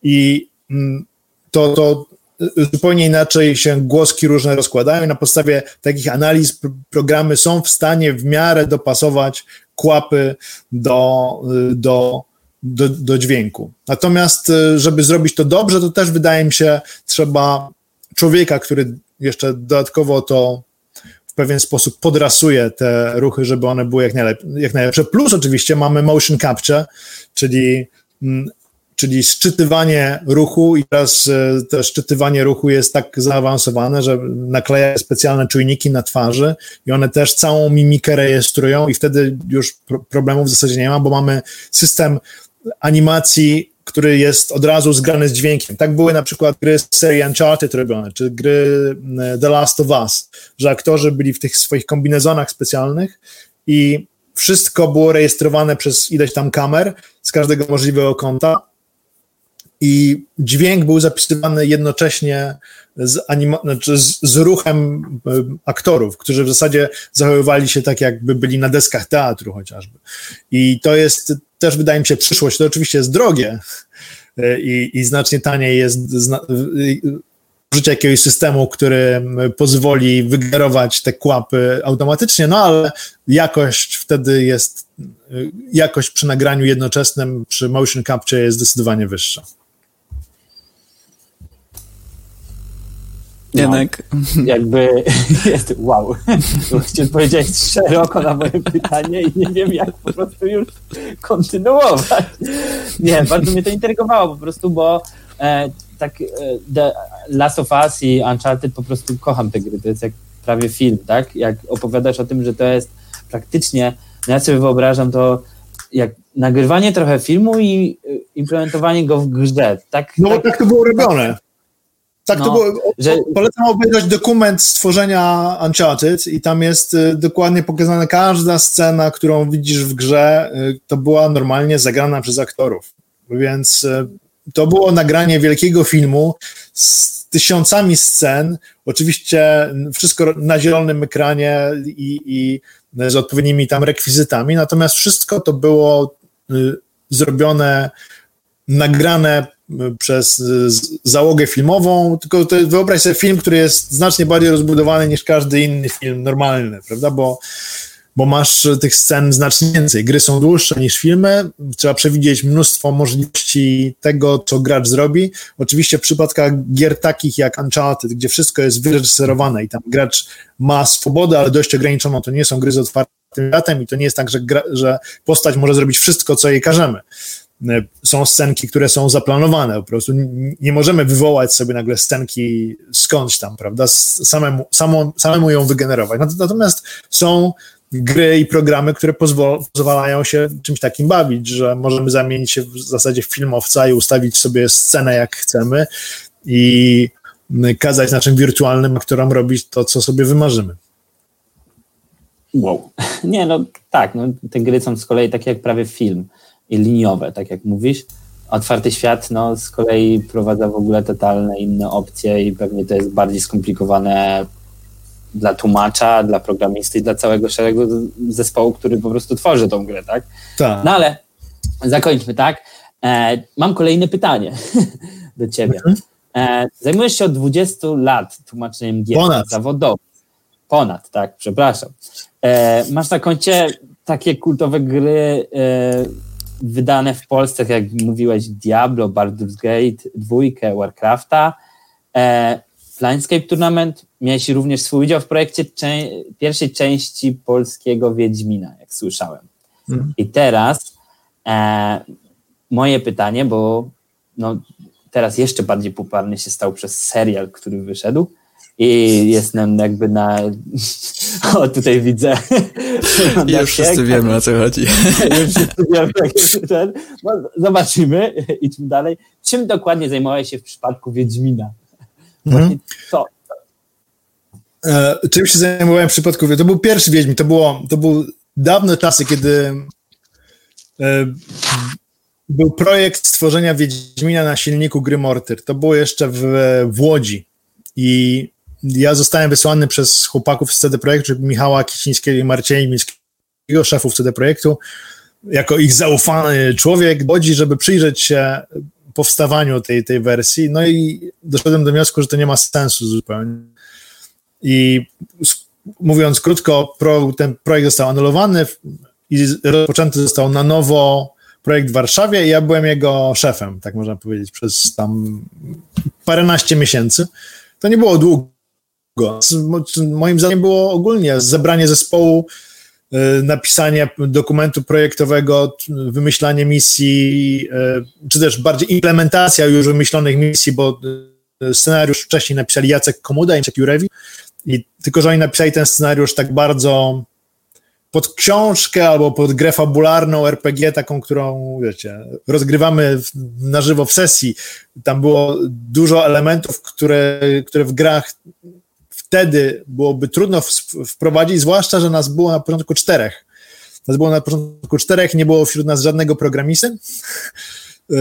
i mm, to, to zupełnie inaczej się głoski różne rozkładają i na podstawie takich analiz programy są w stanie w miarę dopasować kłapy do, do, do, do dźwięku. Natomiast, żeby zrobić to dobrze, to też wydaje mi się, trzeba człowieka, który jeszcze dodatkowo to pewien sposób podrasuje te ruchy, żeby one były jak, najlep jak najlepsze. Plus oczywiście mamy motion capture, czyli, mm, czyli szczytywanie ruchu i teraz e, to szczytywanie ruchu jest tak zaawansowane, że nakleja specjalne czujniki na twarzy i one też całą mimikę rejestrują i wtedy już problemów w zasadzie nie ma, bo mamy system animacji który jest od razu zgrany z dźwiękiem. Tak były na przykład gry z serii Uncharted robione, czy gry e, The Last of Us, że aktorzy byli w tych swoich kombinezonach specjalnych i wszystko było rejestrowane przez ileś tam kamer z każdego możliwego kąta i dźwięk był zapisywany jednocześnie z, anima- znaczy z, z, ruchem e, aktorów, którzy w zasadzie zachowywali się tak, jakby byli na deskach teatru chociażby. I to jest też, wydaje mi się, przyszłość. To oczywiście jest drogie e, i, i znacznie taniej jest zna- użycie jakiegoś systemu, który pozwoli wygenerować te kłapy automatycznie, no ale jakość wtedy jest, e, jakość przy nagraniu jednoczesnym, przy motion capture jest zdecydowanie wyższa. No, Jednak. Jakby jest wow. Chciałem powiedzieć szeroko na moje pytanie i nie wiem, jak po prostu już kontynuować. Nie, bardzo mnie to intrygowało po prostu, bo e, tak e, The Last of Us i Uncharted po prostu kocham te gry. To jest jak prawie film, tak? Jak opowiadasz o tym, że to jest praktycznie, no ja sobie wyobrażam to jak nagrywanie trochę filmu i e, implementowanie go w grze. Tak, no tak, tak to było robione. Tak, no, to było, że... polecam obejrzeć dokument stworzenia Uncharted i tam jest y, dokładnie pokazana każda scena, którą widzisz w grze, y, to była normalnie zagrana przez aktorów. Więc y, to było nagranie wielkiego filmu z tysiącami scen, oczywiście wszystko na zielonym ekranie i, i z odpowiednimi tam rekwizytami, natomiast wszystko to było zrobione, nagrane przez załogę filmową, tylko to, wyobraź sobie film, który jest znacznie bardziej rozbudowany niż każdy inny film normalny, prawda, bo, bo masz tych scen znacznie więcej. Gry są dłuższe niż filmy, trzeba przewidzieć mnóstwo możliwości tego, co gracz zrobi. Oczywiście w przypadkach gier takich jak Uncharted, gdzie wszystko jest wyreżyserowane i tam gracz ma swobodę, ale dość ograniczoną, to nie są gry z otwartym światem i to nie jest tak, że, gra, że postać może zrobić wszystko, co jej każemy. E, są scenki, które są zaplanowane, po prostu nie możemy wywołać sobie nagle scenki skądś tam, prawda, samemu, samą, samemu ją wygenerować. Natomiast są gry i programy, które pozwalają się czymś takim bawić, że możemy zamienić się w zasadzie w filmowca i ustawić sobie scenę jak chcemy i kazać naszym wirtualnym aktorom robić to, co sobie wymarzymy. Wow. Nie, no tak, no, te gry są z kolei takie jak prawie film liniowe, tak jak mówisz. Otwarty świat no, z kolei prowadza w ogóle totalne inne opcje i pewnie to jest bardziej skomplikowane dla tłumacza, dla programisty i dla całego szeregu zespołu, który po prostu tworzy tą grę, tak? Tak. No ale zakończmy, tak? E, mam kolejne pytanie do ciebie. Mhm. E, zajmujesz się od 20 lat tłumaczeniem gier Ponad. zawodowo. Ponad, tak, przepraszam. E, masz na koncie takie kultowe gry e, wydane w Polsce, jak mówiłeś, Diablo, Baldur's Gate, dwójkę, Warcrafta, e, Planescape Tournament. Miałeś również swój udział w projekcie cze pierwszej części polskiego Wiedźmina, jak słyszałem. Mhm. I teraz e, moje pytanie, bo no, teraz jeszcze bardziej popularny się stał przez serial, który wyszedł i jestem jakby na... O, tutaj widzę. Już wszyscy wiemy, o co chodzi. Już wszyscy wiemy, ten. No, zobaczymy, idźmy dalej. Czym dokładnie zajmowałeś się w przypadku Wiedźmina? Mhm. Co? E, czym się zajmowałem w przypadku To był pierwszy Wiedźmin, to było, to był dawne czasy, kiedy e, był projekt stworzenia Wiedźmina na silniku gry Mortyr. To było jeszcze w, w Łodzi i ja zostałem wysłany przez chłopaków z CD Projektu, Michała Kicińskiego i Marcina Mińskiego, szefów CD Projektu, jako ich zaufany człowiek, bodzi, żeby przyjrzeć się powstawaniu tej, tej wersji. No i doszedłem do wniosku, że to nie ma sensu zupełnie. I mówiąc krótko, pro, ten projekt został anulowany i rozpoczęty został na nowo projekt w Warszawie i ja byłem jego szefem, tak można powiedzieć, przez tam paręnaście miesięcy. To nie było długo, Moim zdaniem było ogólnie zebranie zespołu, y, napisanie dokumentu projektowego, wymyślanie misji, y, czy też bardziej implementacja już wymyślonych misji, bo y, scenariusz wcześniej napisali Jacek Komuda i Jacek Jurewi, i tylko, że oni napisali ten scenariusz tak bardzo pod książkę albo pod grę fabularną RPG, taką, którą, wiecie, rozgrywamy na żywo w sesji. Tam było dużo elementów, które, które w grach wtedy byłoby trudno wprowadzić, zwłaszcza, że nas było na początku czterech. Nas było na początku czterech, nie było wśród nas żadnego programisty.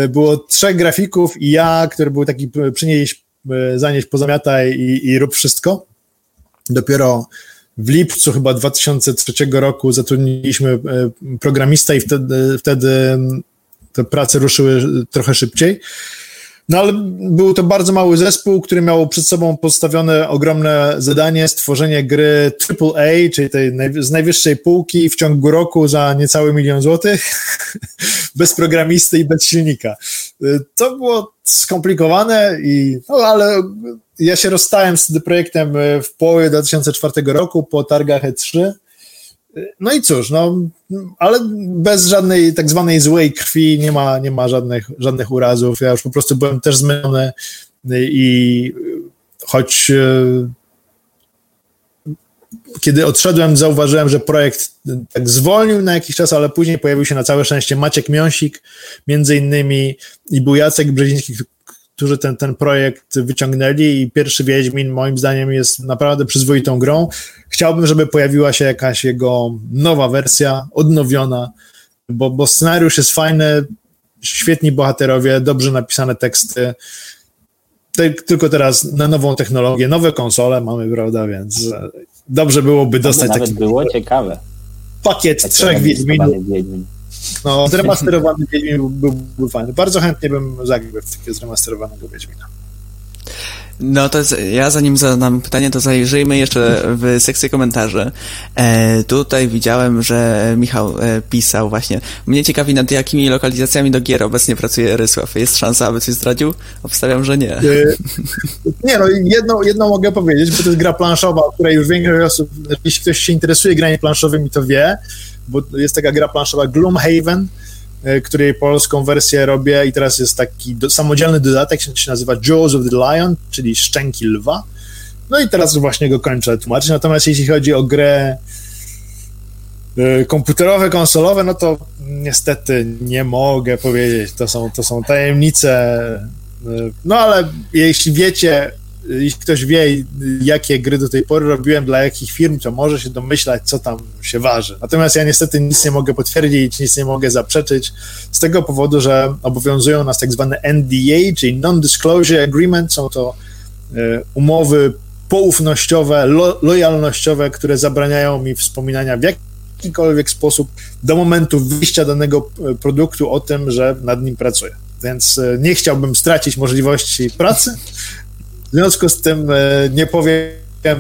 Było trzech grafików i ja, który był taki przynieść, zanieść, pozamiataj i, i rób wszystko. Dopiero w lipcu chyba 2003 roku zatrudniliśmy e, programista i wtedy, wtedy te prace ruszyły trochę szybciej. No ale był to bardzo mały zespół, który miał przed sobą postawione ogromne zadanie stworzenie gry AAA, czyli tej z najwyższej półki w ciągu roku za niecały milion złotych, bez programisty i bez silnika. To było skomplikowane, i, no, ale ja się rozstałem z tym projektem w połowie 2004 roku po targach E3. No i cóż, no, ale bez żadnej tak zwanej złej krwi nie ma, nie ma żadnych, żadnych urazów. Ja już po prostu byłem też zmęczony i choć kiedy odszedłem, zauważyłem, że projekt tak zwolnił na jakiś czas, ale później pojawił się na całe szczęście Maciek Miąsik, między innymi, i był Jacek Brzeziński, którzy ten, ten projekt wyciągnęli i pierwszy Wiedźmin moim zdaniem jest naprawdę przyzwoitą grą. Chciałbym, żeby pojawiła się jakaś jego nowa wersja, odnowiona, bo, bo scenariusz jest fajny, świetni bohaterowie, dobrze napisane teksty, te, tylko teraz na nową technologię, nowe konsole mamy, prawda, więc dobrze byłoby dostać Nawet taki... było ciekawe. Pakiet tak trzech Wiedźminów. No, zremasterowany Wiedźmin byłby był fajny. Bardzo chętnie bym zagrał w takiego zremasterowanego Wiedźmina. No to ja zanim zadam pytanie, to zajrzyjmy jeszcze w sekcję komentarzy. E, tutaj widziałem, że Michał e, pisał właśnie, mnie ciekawi nad jakimi lokalizacjami do gier obecnie pracuje Rysław. Jest szansa, aby coś zdradził? Obstawiam, że nie. E, nie, no jedno, jedno mogę powiedzieć, bo to jest gra planszowa, o której już większość osób, jeśli ktoś się interesuje graniem planszowymi, to wie, bo jest taka gra planszowa Gloomhaven, E, której polską wersję robię i teraz jest taki do, samodzielny dodatek, się, się nazywa Jaws of the Lion, czyli Szczęki Lwa. No i teraz właśnie go kończę tłumaczyć. Natomiast jeśli chodzi o grę y, komputerowe, konsolowe, no to niestety nie mogę powiedzieć. To są, to są tajemnice. Y, no ale jeśli wiecie, jeśli ktoś wie, jakie gry do tej pory robiłem, dla jakich firm, to może się domyślać, co tam się waży. Natomiast ja niestety nic nie mogę potwierdzić, nic nie mogę zaprzeczyć, z tego powodu, że obowiązują nas tak zwane NDA, czyli Non-Disclosure Agreement, są to e, umowy poufnościowe, lo lojalnościowe, które zabraniają mi wspominania w jakikolwiek sposób do momentu wyjścia danego produktu o tym, że nad nim pracuję. Więc nie chciałbym stracić możliwości pracy, w związku z tym e, nie powiem, e,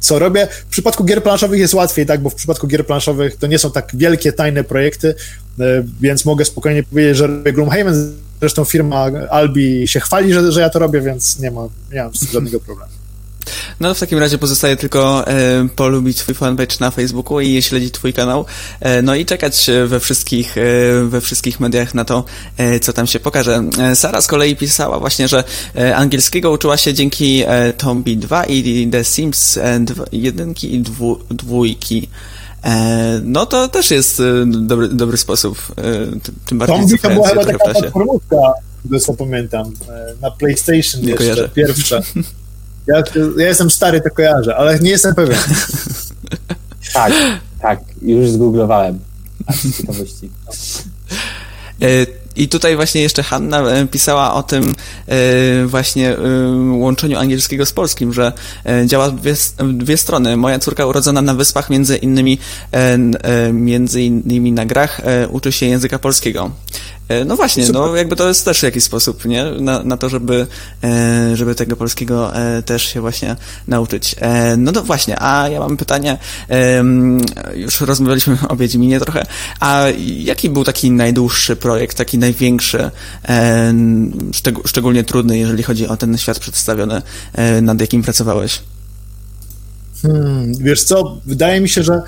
co robię. W przypadku gier planszowych jest łatwiej, tak, bo w przypadku gier planszowych to nie są tak wielkie, tajne projekty, e, więc mogę spokojnie powiedzieć, że robię Gloomhaven. Zresztą firma Albi się chwali, że, że ja to robię, więc nie, ma, nie mam żadnego problemu. No w takim razie pozostaje tylko e, polubić twój fanpage na Facebooku i śledzić twój kanał, e, no i czekać we wszystkich, e, we wszystkich mediach na to, e, co tam się pokaże. E, Sara z kolei pisała właśnie, że e, angielskiego uczyła się dzięki Tombi 2 i The Sims 1 i dwu, dwójki. No to też jest dobry, dobry sposób. Tym bardziej Tombi to była chyba taka platformówka, co pamiętam, na PlayStation Nie jeszcze, kojarzę. pierwsza. Ja, ja jestem stary, to kojarzę, ale nie jestem pewien. tak, tak, już zgooglowałem. Z ciekawości. E, I tutaj właśnie jeszcze Hanna e, pisała o tym e, właśnie łączeniu angielskiego z polskim, że działa dwie, dwie strony. Moja córka urodzona na wyspach między innymi między innymi na grach uczy się języka polskiego. E, no właśnie, no jakby to jest też jakiś sposób, nie? Na, na to, żeby, e, żeby tego polskiego e, też się właśnie nauczyć. No to właśnie, a ja mam pytanie, już rozmawialiśmy o Wiedźminie trochę, a jaki był taki najdłuższy projekt, taki największy, szczególnie trudny, jeżeli chodzi o ten świat przedstawiony, nad jakim pracowałeś? Hmm, wiesz co, wydaje mi się, że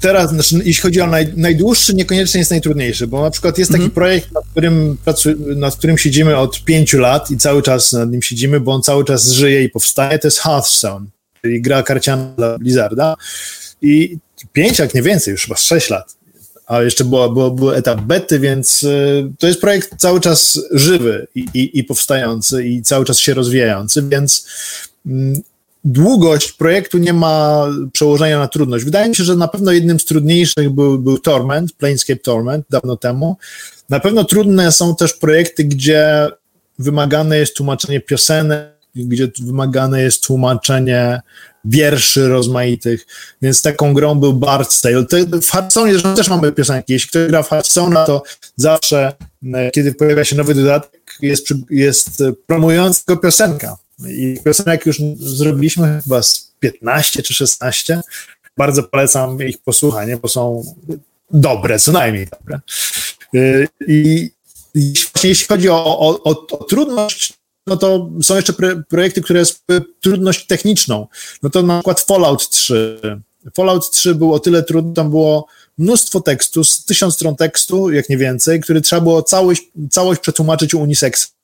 teraz, znaczy, jeśli chodzi o naj, najdłuższy, niekoniecznie jest najtrudniejszy, bo na przykład jest taki mhm. projekt, nad którym, pracu, nad którym siedzimy od pięciu lat i cały czas nad nim siedzimy, bo on cały czas żyje i powstaje, to jest Hearthstone, czyli gra karciana dla Blizzarda i pięć, jak nie więcej, już chyba sześć lat, a jeszcze była, było, był etap bety, więc y, to jest projekt cały czas żywy i, i, i powstający i cały czas się rozwijający, więc mm, długość projektu nie ma przełożenia na trudność. Wydaje mi się, że na pewno jednym z trudniejszych był, był Torment, Planescape Torment dawno temu. Na pewno trudne są też projekty, gdzie wymagane jest tłumaczenie piosenek, gdzie wymagane jest tłumaczenie wierszy rozmaitych, więc taką grą był Bard's Tale. w Hearthstone też mamy piosenki. Jeśli ktoś gra w Hearthstone, to zawsze, e, kiedy pojawia się nowy dodatek, jest, jest promująca go piosenka. I piosenek już zrobiliśmy chyba z 15 czy 16. Bardzo polecam ich posłuchanie, bo są dobre, co najmniej dobre. Y, I, jeśli chodzi o, o, o, o trudność, no to są jeszcze projekty, które jest trudność techniczną. No to na przykład Fallout 3. Fallout 3 było o tyle trudne, tam było mnóstwo tekstu, z tysiąc stron tekstu, jak nie więcej, który trzeba było całość, całość przetłumaczyć u Unisexa.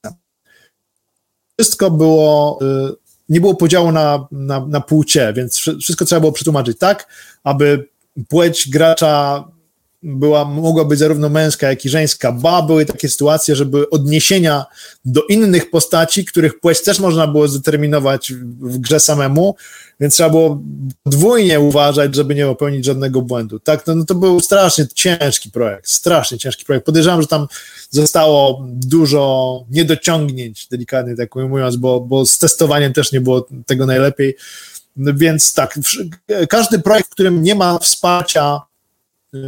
Wszystko było, y, nie było podziału na, na, na płcie, więc wszystko trzeba było przetłumaczyć tak, aby płeć gracza była, mogła być zarówno męska, jak i żeńska, ba, były takie sytuacje, że były odniesienia do innych postaci, których płeć też można było zdeterminować w grze samemu, więc trzeba było podwójnie uważać, żeby nie popełnić żadnego błędu. Tak, no, no to był strasznie ciężki projekt, strasznie ciężki projekt. Podejrzewam, że tam zostało dużo niedociągnięć, delikatnie tak ujmując, bo, bo z testowaniem też nie było tego najlepiej. No więc tak, każdy projekt, w którym nie ma wsparcia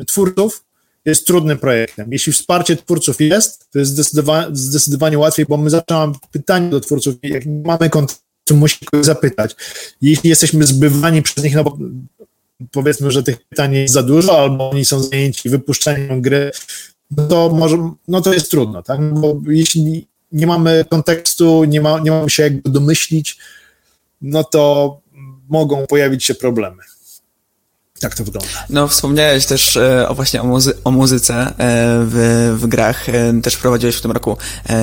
twórców, jest trudnym projektem. Jeśli wsparcie twórców jest, to jest zdecydowanie, zdecydowanie łatwiej, bo my zaczęłam pytanie do twórców, jak nie mamy kontaktu, musi kogoś zapytać. Jeśli jesteśmy zbywani przez nich, no bo powiedzmy, że tych pytań jest za dużo, albo oni są zajęci wypuszczeniem gry, no to może, no to jest trudno, tak? No bo jeśli nie mamy kontekstu, nie, ma, nie mamy się jakby domyślić, no to mogą pojawić się problemy. Tak to wygląda. No, wspomniałeś też e, o właśnie o, muzy o muzyce e, w, w grach. E, też prowadziłeś w tym roku e,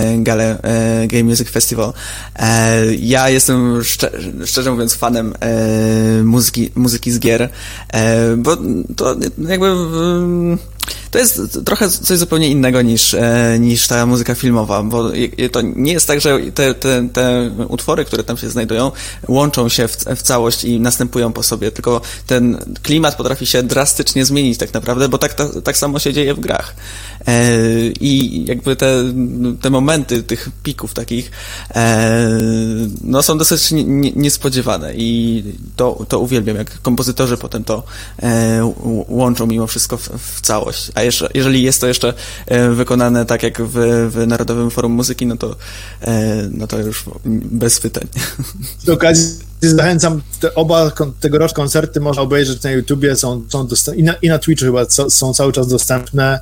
e, Game Music Festival. E, ja jestem szczer szczerze mówiąc fanem muzyki, muzyki z gier, bo to jakby to jest trochę coś zupełnie innego niż, e, niż ta muzyka filmowa, bo to nie jest tak, że te, te, te utwory, które tam się znajdują, łączą się w, w całość i następują po sobie, tylko ten klimat potrafi się drastycznie zmienić tak naprawdę, bo tak, tak, samo się dzieje w grach. E, I jakby te, te momenty tych pików takich e, no są dosyć niespodziewane i to, to uwielbiam, jak kompozytorzy potem to łączą mimo wszystko w, w całość. A jeszcze, jeżeli jest to jeszcze e, wykonane tak jak w, w Narodowym Forum Muzyki, no to, e, no to już bez pytań. Z okazji zachęcam, te oba tegoroczne koncerty można obejrzeć na YouTubie, są, są dostępne, i na, i na Twitchu chyba są cały czas dostępne.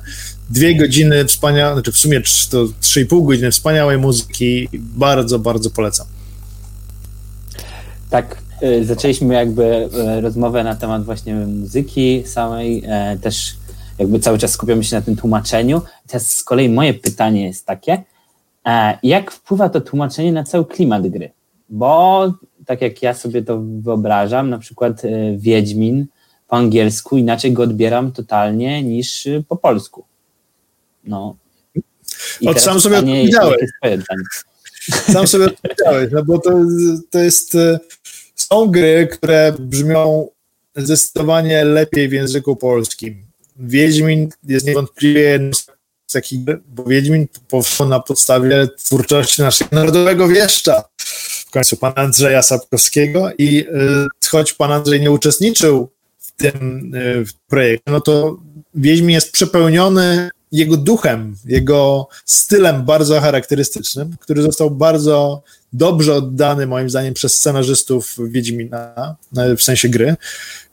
Dwie godziny wspaniałej, znaczy w sumie to 3,5 godziny wspaniałej muzyki, bardzo, bardzo polecam. Tak, e, zaczęliśmy jakby rozmowę na temat właśnie muzyki samej, też jakby cały czas skupiamy się na tym tłumaczeniu. Teraz z kolei moje pytanie jest takie, e, jak wpływa to tłumaczenie na cały klimat gry? Bo tak jak ja sobie to wyobrażam, na przykład e, Wiedźmin po angielsku inaczej go odbieram totalnie niż e, po polsku. No. I Od sam sobie odpowiedziałeś. Sam sobie odpowiedziałeś, no bo to, to jest, są gry, które brzmią zdecydowanie lepiej w języku polskim. Wiedźmin jest niewątpliwie jednym z takich, bo Wiedźmin powstał na podstawie twórczości naszego narodowego wieszcza, w końcu pana Andrzeja Sapkowskiego i y, choć pan Andrzej nie uczestniczył w tym y, projekcie, no to Wiedźmin jest przepełniony jego duchem, jego stylem bardzo charakterystycznym, który został bardzo dobrze oddany moim zdaniem przez scenarzystów Wiedźmina, w sensie gry.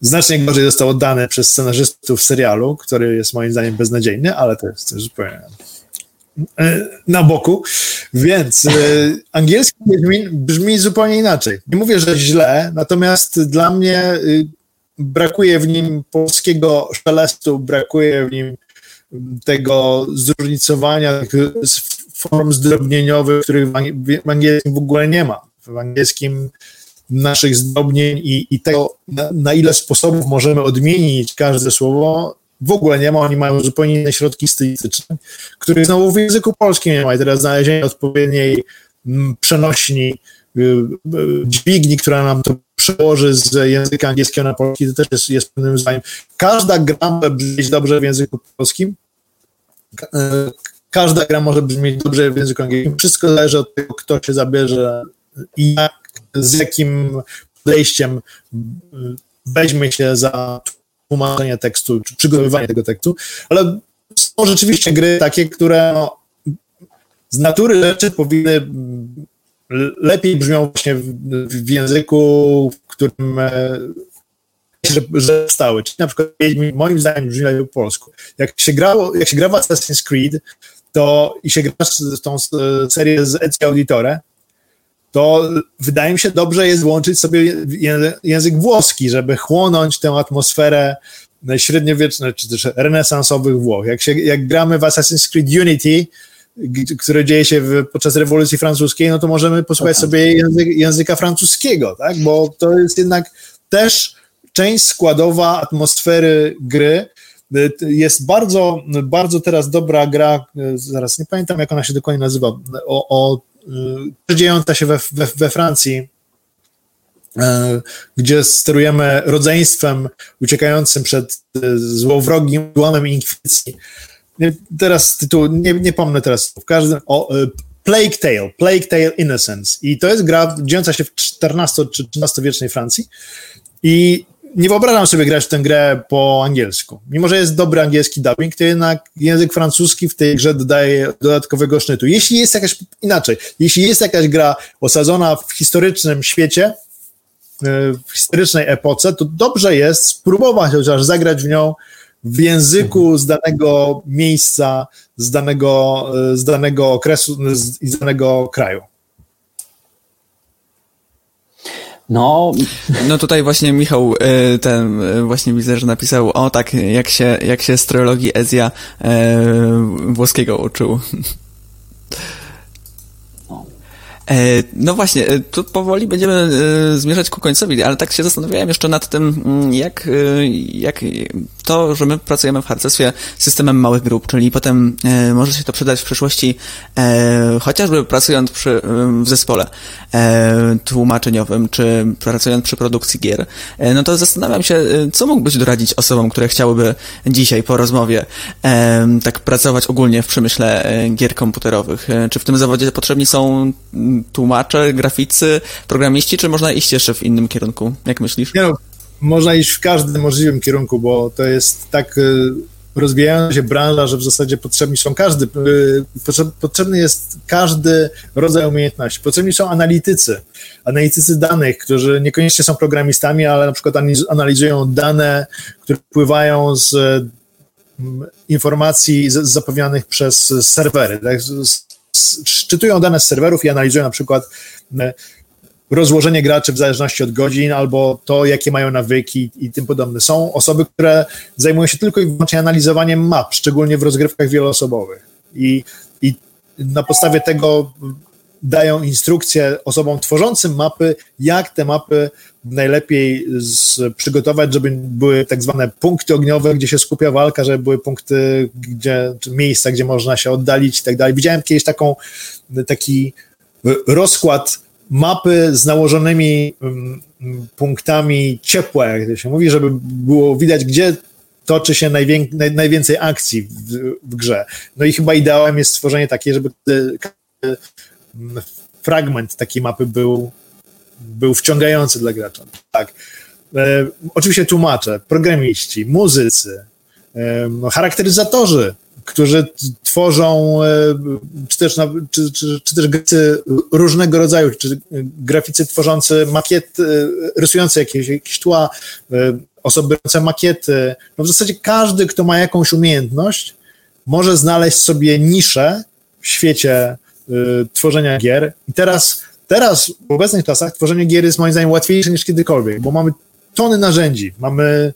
Znacznie gorzej został oddany przez scenarzystów serialu, który jest moim zdaniem beznadziejny, ale to jest zupełnie e, na boku. Więc e, angielski Wiedźmin brzmi zupełnie inaczej. Nie mówię, że źle, natomiast dla mnie y, brakuje w nim polskiego szelestu, brakuje w nim tego zróżnicowania form zdrobnieniowych, których w angielskim w ogóle nie ma. W angielskim naszych zdrobnień i, i tego, na, na, ile sposobów możemy odmienić każde słowo, w ogóle nie ma. Oni mają zupełnie inne środki stylistyczne, których znowu w języku polskim nie ma. I teraz znalezienie odpowiedniej mm, przenośni, y, y, dźwigni, która nam to przełoży z języka angielskiego na polski, to też jest, jest pewnym zdaniem. Każda gra może brzmieć dobrze w języku polskim, każda gra może brzmieć dobrze w języku angielskim. Wszystko zależy od tego, kto się zabierze i jak, z jakim podejściem weźmie się za tłumaczenie tekstu, czy przygotowywanie tego tekstu, ale są rzeczywiście gry takie, które no, z natury rzeczy powinny lepiej brzmią właśnie w, w języku, w którym e, że, że stały. Czyli na przykład moim zdaniem brzmi po polsku. Jak się grało, jak się gra w Assassin's Creed, to i się gra w tą serię z Ezio Auditore, to wydaje mi się dobrze jest włączyć sobie język włoski, żeby chłonąć tę atmosferę średniowiecznych czy też renesansowych Włoch. Jak, się, jak gramy w Assassin's Creed Unity, które dzieje się w, podczas rewolucji francuskiej, no to możemy posłuchać okay. sobie język, języka francuskiego, tak? Bo to jest jednak też część składowa atmosfery gry. Jest bardzo, bardzo teraz dobra gra, zaraz nie pamiętam jak ona się dokładnie nazywa, o, o dziejąca się we, we, we Francji, gdzie sterujemy rodzeństwem uciekającym przed złowrogim łamem inkwizycji. Teraz tytuł, nie, nie pomnę teraz, w każdym, o, Plague Tale, Plague Tale Innocence. I to jest gra dziejąca się w XIV czy XIII wiecznej Francji. I nie wyobrażam sobie grać w tę grę po angielsku. Mimo, że jest dobry angielski dubbing, to jednak język francuski w tej grze dodaje dodatkowego sznytu. Jeśli jest jakaś, inaczej, jeśli jest jakaś gra osadzona w historycznym świecie, e, w historycznej epoce, to dobrze jest spróbować chociaż zagrać w nią w języku z danego miejsca, z danego, e, z danego okresu i z danego kraju. No. No tutaj właśnie Michał, e, ten e, właśnie widzę, że napisał, o tak, jak się, jak się z trylogii Ezja e, włoskiego uczył. E, no właśnie, tu powoli będziemy zmierzać ku końcowi, ale tak się zastanawiałem jeszcze nad tym, mm, jak, jak to, że my pracujemy w harcerstwie systemem małych grup, czyli potem może się to przydać w przyszłości, chociażby pracując przy, w zespole tłumaczeniowym, czy pracując przy produkcji gier, no to zastanawiam się, co mógłbyś doradzić osobom, które chciałyby dzisiaj po rozmowie tak pracować ogólnie w przemyśle gier komputerowych. Czy w tym zawodzie potrzebni są tłumacze, graficy, programiści, czy można iść jeszcze w innym kierunku? Jak myślisz? Nie no, można iść w każdym możliwym kierunku, bo to jest tak y, rozwijająca się branża, że w zasadzie potrzebni są każdy, y, potrzebny jest każdy rodzaj umiejętności. Potrzebni są analitycy, analitycy danych, którzy niekoniecznie są programistami, ale na przykład analizują dane, które wpływają z mm, informacji zapowiadanych przez serwery, tak? czytują dane z serwerów i analizują na przykład e, rozłożenie graczy w zależności od godzin albo to, jakie mają nawyki i tym podobne. Są osoby, które zajmują się tylko i wyłącznie analizowaniem map, szczególnie w rozgrywkach wieloosobowych. I, i na podstawie tego dają instrukcje osobom tworzącym mapy, jak te mapy najlepiej z, przygotować, żeby były tak zwane punkty ogniowe, gdzie się skupia walka, żeby były punkty, gdzie, miejsca, gdzie można się oddalić i tak dalej. Widziałem kiedyś taką, taki rozkład mapy z nałożonymi um, punktami ciepłe, jak to się mówi, żeby było widać, gdzie toczy się najwię, naj, najwięcej akcji w, w, grze. No i chyba ideałem jest stworzenie takie, żeby fragment takiej mapy był, był wciągający dla gracza. Tak. E, oczywiście tłumacze, programiści, muzycy, e, charakteryzatorzy, którzy tworzą, e, czy też, czy, czy, czy też graficy różnego rodzaju, czy graficy tworzący makiety, rysujące jakieś, jakieś tła, e, osoby robiące makiety. No w zasadzie każdy, kto ma jakąś umiejętność, może znaleźć sobie niszę w świecie Y, tworzenia gier. I teraz, teraz w obecnych czasach tworzenie gier jest moim zdaniem łatwiejsze niż kiedykolwiek, bo mamy tony narzędzi, mamy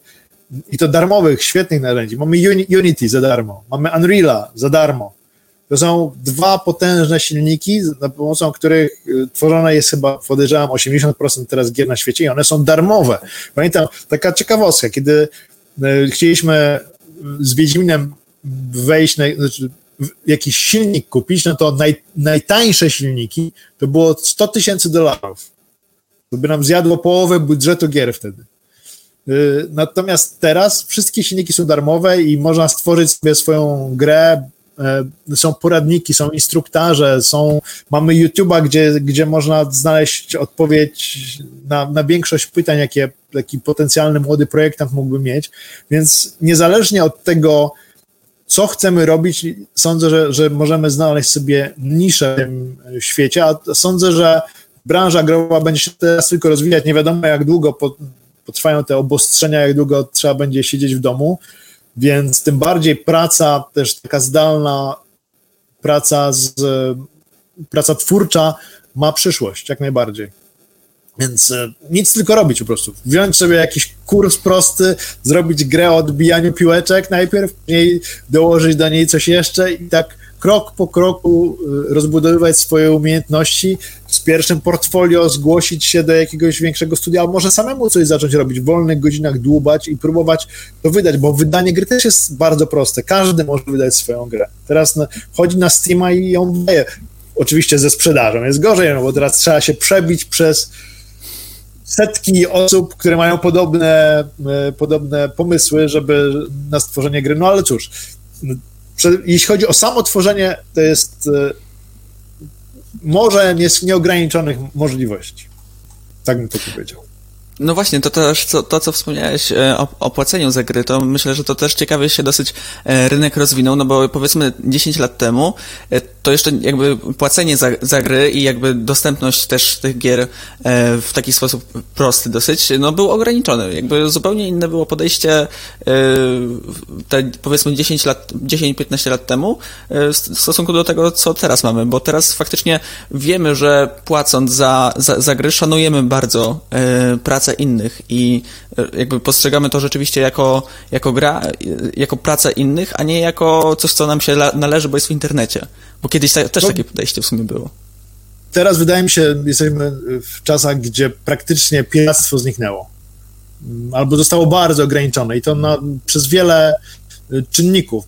i to darmowych, świetnych narzędzi. Mamy Unity za darmo, mamy Unreala za darmo. To są dwa potężne silniki, za pomocą których y, tworzone jest chyba, podejrzewam, 80% teraz gier na świecie i one są darmowe. Pamiętam, taka ciekawostka, kiedy y, chcieliśmy z Wiedźminem wejść, na, znaczy jakiś silnik kupić, no to naj, najtańsze silniki to było 100 tysięcy dolarów. To by nam zjadło połowę budżetu gier wtedy. Y, natomiast teraz wszystkie silniki są darmowe i można stworzyć sobie swoją grę. Y, są poradniki, są instruktaże, są, mamy YouTube'a, gdzie, gdzie można znaleźć odpowiedź na, na większość pytań, jakie taki potencjalny młody projektant mógłby mieć. Więc niezależnie od tego, co chcemy robić, sądzę, że, że możemy znaleźć sobie niszę w tym świecie, a sądzę, że branża growa będzie się teraz tylko rozwijać. Nie wiadomo, jak długo potrwają te obostrzenia, jak długo trzeba będzie siedzieć w domu, więc tym bardziej praca też taka zdalna, praca, z, praca twórcza ma przyszłość, jak najbardziej. Więc e, nic tylko robić po prostu. Wziąć sobie jakiś kurs prosty, zrobić grę o odbijaniu piłeczek najpierw, później dołożyć do niej coś jeszcze i tak krok po kroku e, rozbudowywać swoje umiejętności, z pierwszym portfolio zgłosić się do jakiegoś większego studia, a może samemu coś zacząć robić, w wolnych godzinach dłubać i próbować to wydać, bo wydanie gry też jest bardzo proste. Każdy może wydać swoją grę. Teraz no, chodzi na Steama i ją wydaje. Oczywiście ze sprzedażą jest gorzej, no bo teraz trzeba się przebić przez setki osób, które mają podobne, e, podobne pomysły, żeby na stworzenie gry. No ale cóż, jeśli chodzi o samo tworzenie, to jest e, może nieograniczonych możliwości. Tak bym to powiedział. No właśnie, to też to, to co wspomniałeś e, o, o płaceniu za gry, to myślę, że to też ciekawie się dosyć e, rynek rozwinął, no bo powiedzmy 10 lat temu e, to jeszcze jakby płacenie za, za gry i jakby dostępność też tych gier w taki sposób prosty dosyć, no był ograniczony. Jakby zupełnie inne było podejście te powiedzmy 10 lat, 10-15 lat temu w stosunku do tego, co teraz mamy, bo teraz faktycznie wiemy, że płacąc za, za, za gry szanujemy bardzo pracę pracę innych i e, jakby postrzegamy to rzeczywiście jako, jako gra, e, jako pracę innych, a nie jako coś, co nam się należy, bo jest w internecie. Bo kiedyś ta, też takie podejście w sumie było. Teraz wydaje mi się, jesteśmy w czasach, gdzie praktycznie piractwo zniknęło. Albo zostało bardzo ograniczone i to na, przez wiele czynników.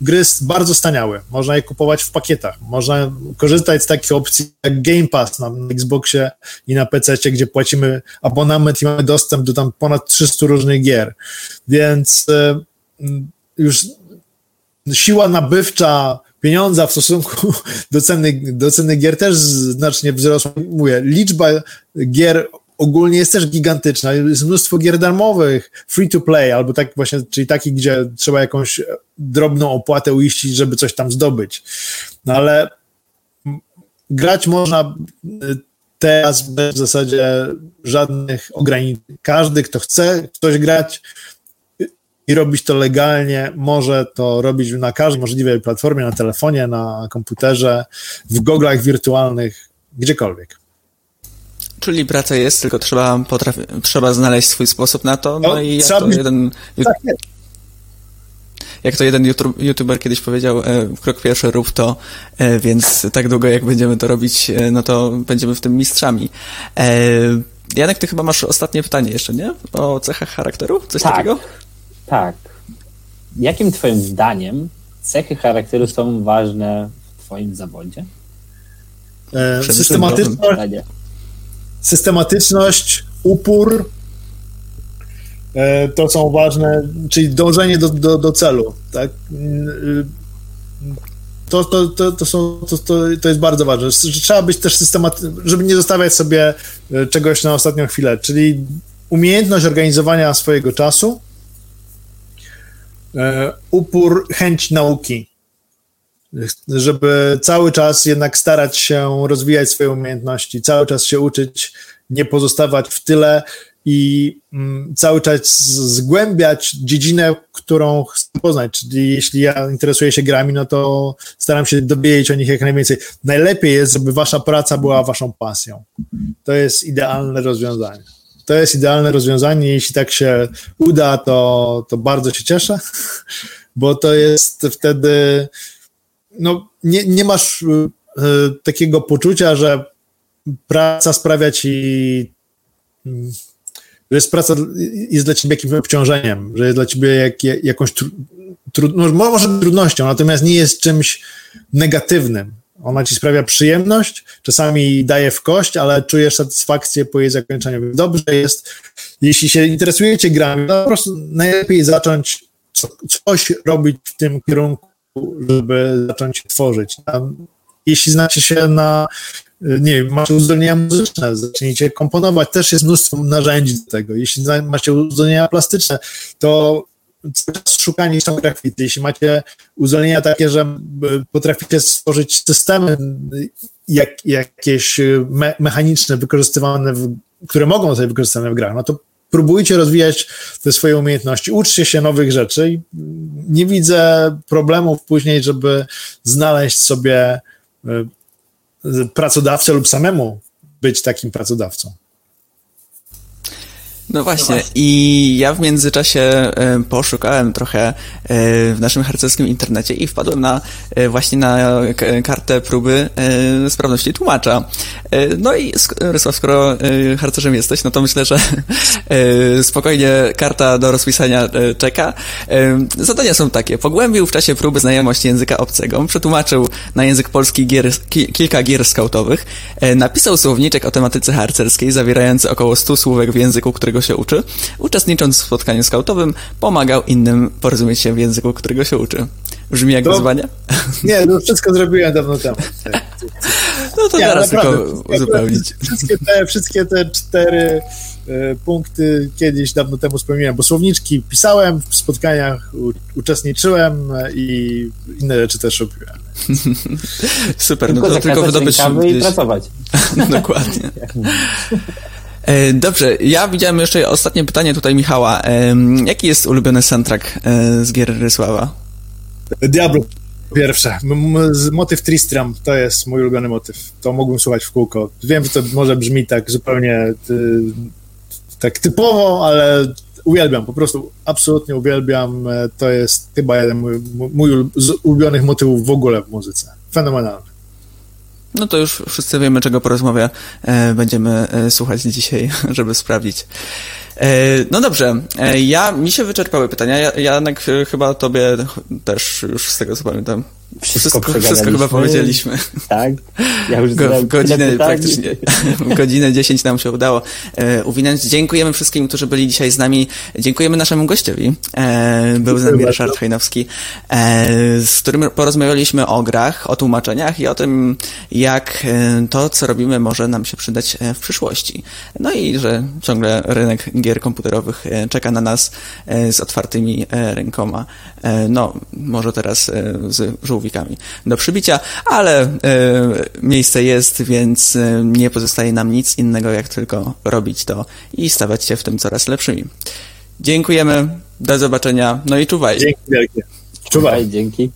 Gry bardzo staniały, można je kupować w pakietach, można korzystać z takich opcji jak Game Pass na Xboxie i na PC, gdzie płacimy abonament i mamy dostęp do tam ponad 300 różnych gier, więc e, już siła nabywcza pieniądza w stosunku do ceny, do ceny gier też znacznie wzrosła. Mówię, liczba gier ogólnie jest też gigantyczna. Jest mnóstwo gier darmowych, free to play, albo tak właśnie, czyli takich, gdzie trzeba jakąś drobną opłatę uiścić, żeby coś tam zdobyć. No ale grać można y, teraz bez w zasadzie żadnych ograniczeń. Każdy, kto chce ktoś grać i robić to legalnie, może to robić na każdej możliwej platformie, na telefonie, na komputerze, w goglach wirtualnych, gdziekolwiek. Czyli praca jest, tylko trzeba, potrafi, trzeba znaleźć swój sposób na to. No, no i jak to jeden. Tak jak to jeden youtuber kiedyś powiedział, e, krok pierwszy rób to, e, więc tak długo jak będziemy to robić, e, no to będziemy w tym mistrzami. Janek, ty chyba masz ostatnie pytanie jeszcze, nie? O cechach charakteru? Coś tak, takiego? Tak. Jakim twoim zdaniem cechy charakteru są ważne w twoim zawodzie? E, systematyczność, systematyczność, upór, e, to są ważne, czyli dążenie do, do, do celu, tak? To, to, to, to, są, to, to, to jest bardzo ważne. Trzeba być też systematyczny, żeby nie zostawiać sobie e, czegoś na ostatnią chwilę, czyli umiejętność organizowania swojego czasu, e, upór, chęć nauki żeby cały czas jednak starać się rozwijać swoje umiejętności, cały czas się uczyć, nie pozostawać w tyle i mm, cały czas zgłębiać dziedzinę, którą chcę poznać. Czyli jeśli ja interesuję się grami, no to staram się dowiedzieć o nich jak najwięcej. Najlepiej jest, żeby wasza praca była waszą pasją. To jest idealne rozwiązanie. To jest idealne rozwiązanie. Jeśli tak się uda, to, to bardzo się cieszę, bo to jest wtedy no, nie, nie masz y, takiego poczucia, że praca sprawia ci, mm, że jest praca jest dla ciebie jakimś obciążeniem, że jest dla ciebie jak, jakąś trudnością, no, może trudnością, natomiast nie jest czymś negatywnym. Ona ci sprawia przyjemność, czasami daje w kość, ale czujesz satysfakcję po jej zakończeniu. Dobrze jest, jeśli się interesujecie grami, to po prostu najlepiej zacząć coś robić w tym kierunku, żeby zacząć tworzyć. Jeśli znacie się na, nie wiem, macie uzdolnienia muzyczne, zacznijcie komponować, też jest mnóstwo narzędzi do tego. Jeśli macie uzdolnienia plastyczne, to szukanie grafity. Jeśli macie uzdolnienia takie, że potraficie stworzyć systemy jak, jakieś me, mechaniczne, wykorzystywane, w, które mogą zostać wykorzystywane w grach, no to próbujcie rozwijać te swoje umiejętności, uczcie się nowych rzeczy i nie widzę problemów później, żeby znaleźć sobie e, pracodawcę lub samemu być takim pracodawcą. No właśnie, i ja w międzyczasie e, poszukałem trochę e, w naszym harcerskim internecie i wpadłem na e, właśnie na kartę próby sprawności tłumacza. No i Rysław, skoro harcerzem jesteś, no to myślę, że spokojnie karta do rozpisania czeka. Zadania są takie. Pogłębił w czasie próby znajomość języka obcego, przetłumaczył na język polski gier, kilka gier skautowych, napisał słowniczek o tematyce harcerskiej zawierający około 100 słówek w języku, którego którego się uczy, uczestnicząc w spotkaniu skautowym, pomagał innym porozumieć się w języku, którego się uczy. Brzmi jak to, wyzwania? Nie, no wszystko zrobiłem dawno temu. No to nie, teraz naprawdę, tylko uzupełnić. Wszystkie te, wszystkie te cztery y, punkty kiedyś dawno temu spełniłem, bo słowniczki pisałem, w spotkaniach uczestniczyłem i inne rzeczy też robiłem. Super, tylko no to tylko wydobyć... i pracować. Dokładnie. E, dobrze, ja widziałem jeszcze ostatnie pytanie tutaj Michała. Jaki jest ulubiony soundtrack e, z gier Rysława? Diablo pierwsze. Motyw Tristram to jest mój ulubiony motyw. To mógłbym słuchać w kółko. Wiem, że to może brzmi tak zupełnie tak typowo, ale uwielbiam, po prostu absolutnie uwielbiam. E, to jest chyba jeden mój, mój ulubionych motywów w ogóle w muzyce. Fenomenalny. No to już wszyscy wiemy, czego po rozmowie e, będziemy e, słuchać dzisiaj, żeby sprawdzić. E, no dobrze, ja, mi się wyczerpały pytania. Ja, Janek, chyba tobie też już z tego co pamiętam wszystko, wszystko, wszystko chyba powiedzieliśmy. Tak. Ja już Go, godzinę praktycznie, godzinę 10 nam się udało e, uwinąć. Dziękujemy wszystkim, którzy byli dzisiaj z nami. Dziękujemy naszemu gościowi. E, był z nami Ryszard Hajnowski, e, z którym porozmawialiśmy o grach, o tłumaczeniach i o tym, jak e, to, co robimy, może nam się przydać e, w przyszłości. No i że ciągle rynek gier komputerowych e, czeka na nas z otwartymi rękoma. No, może teraz z żółwikami do przybicia, ale e, miejsce jest, więc e, nie pozostaje nam nic innego, jak tylko robić to i stawać się w tym coraz lepszymi. Dziękujemy, do zobaczenia, no i czuwaj. Dzięki wielkie. Czuwaj, dzięki.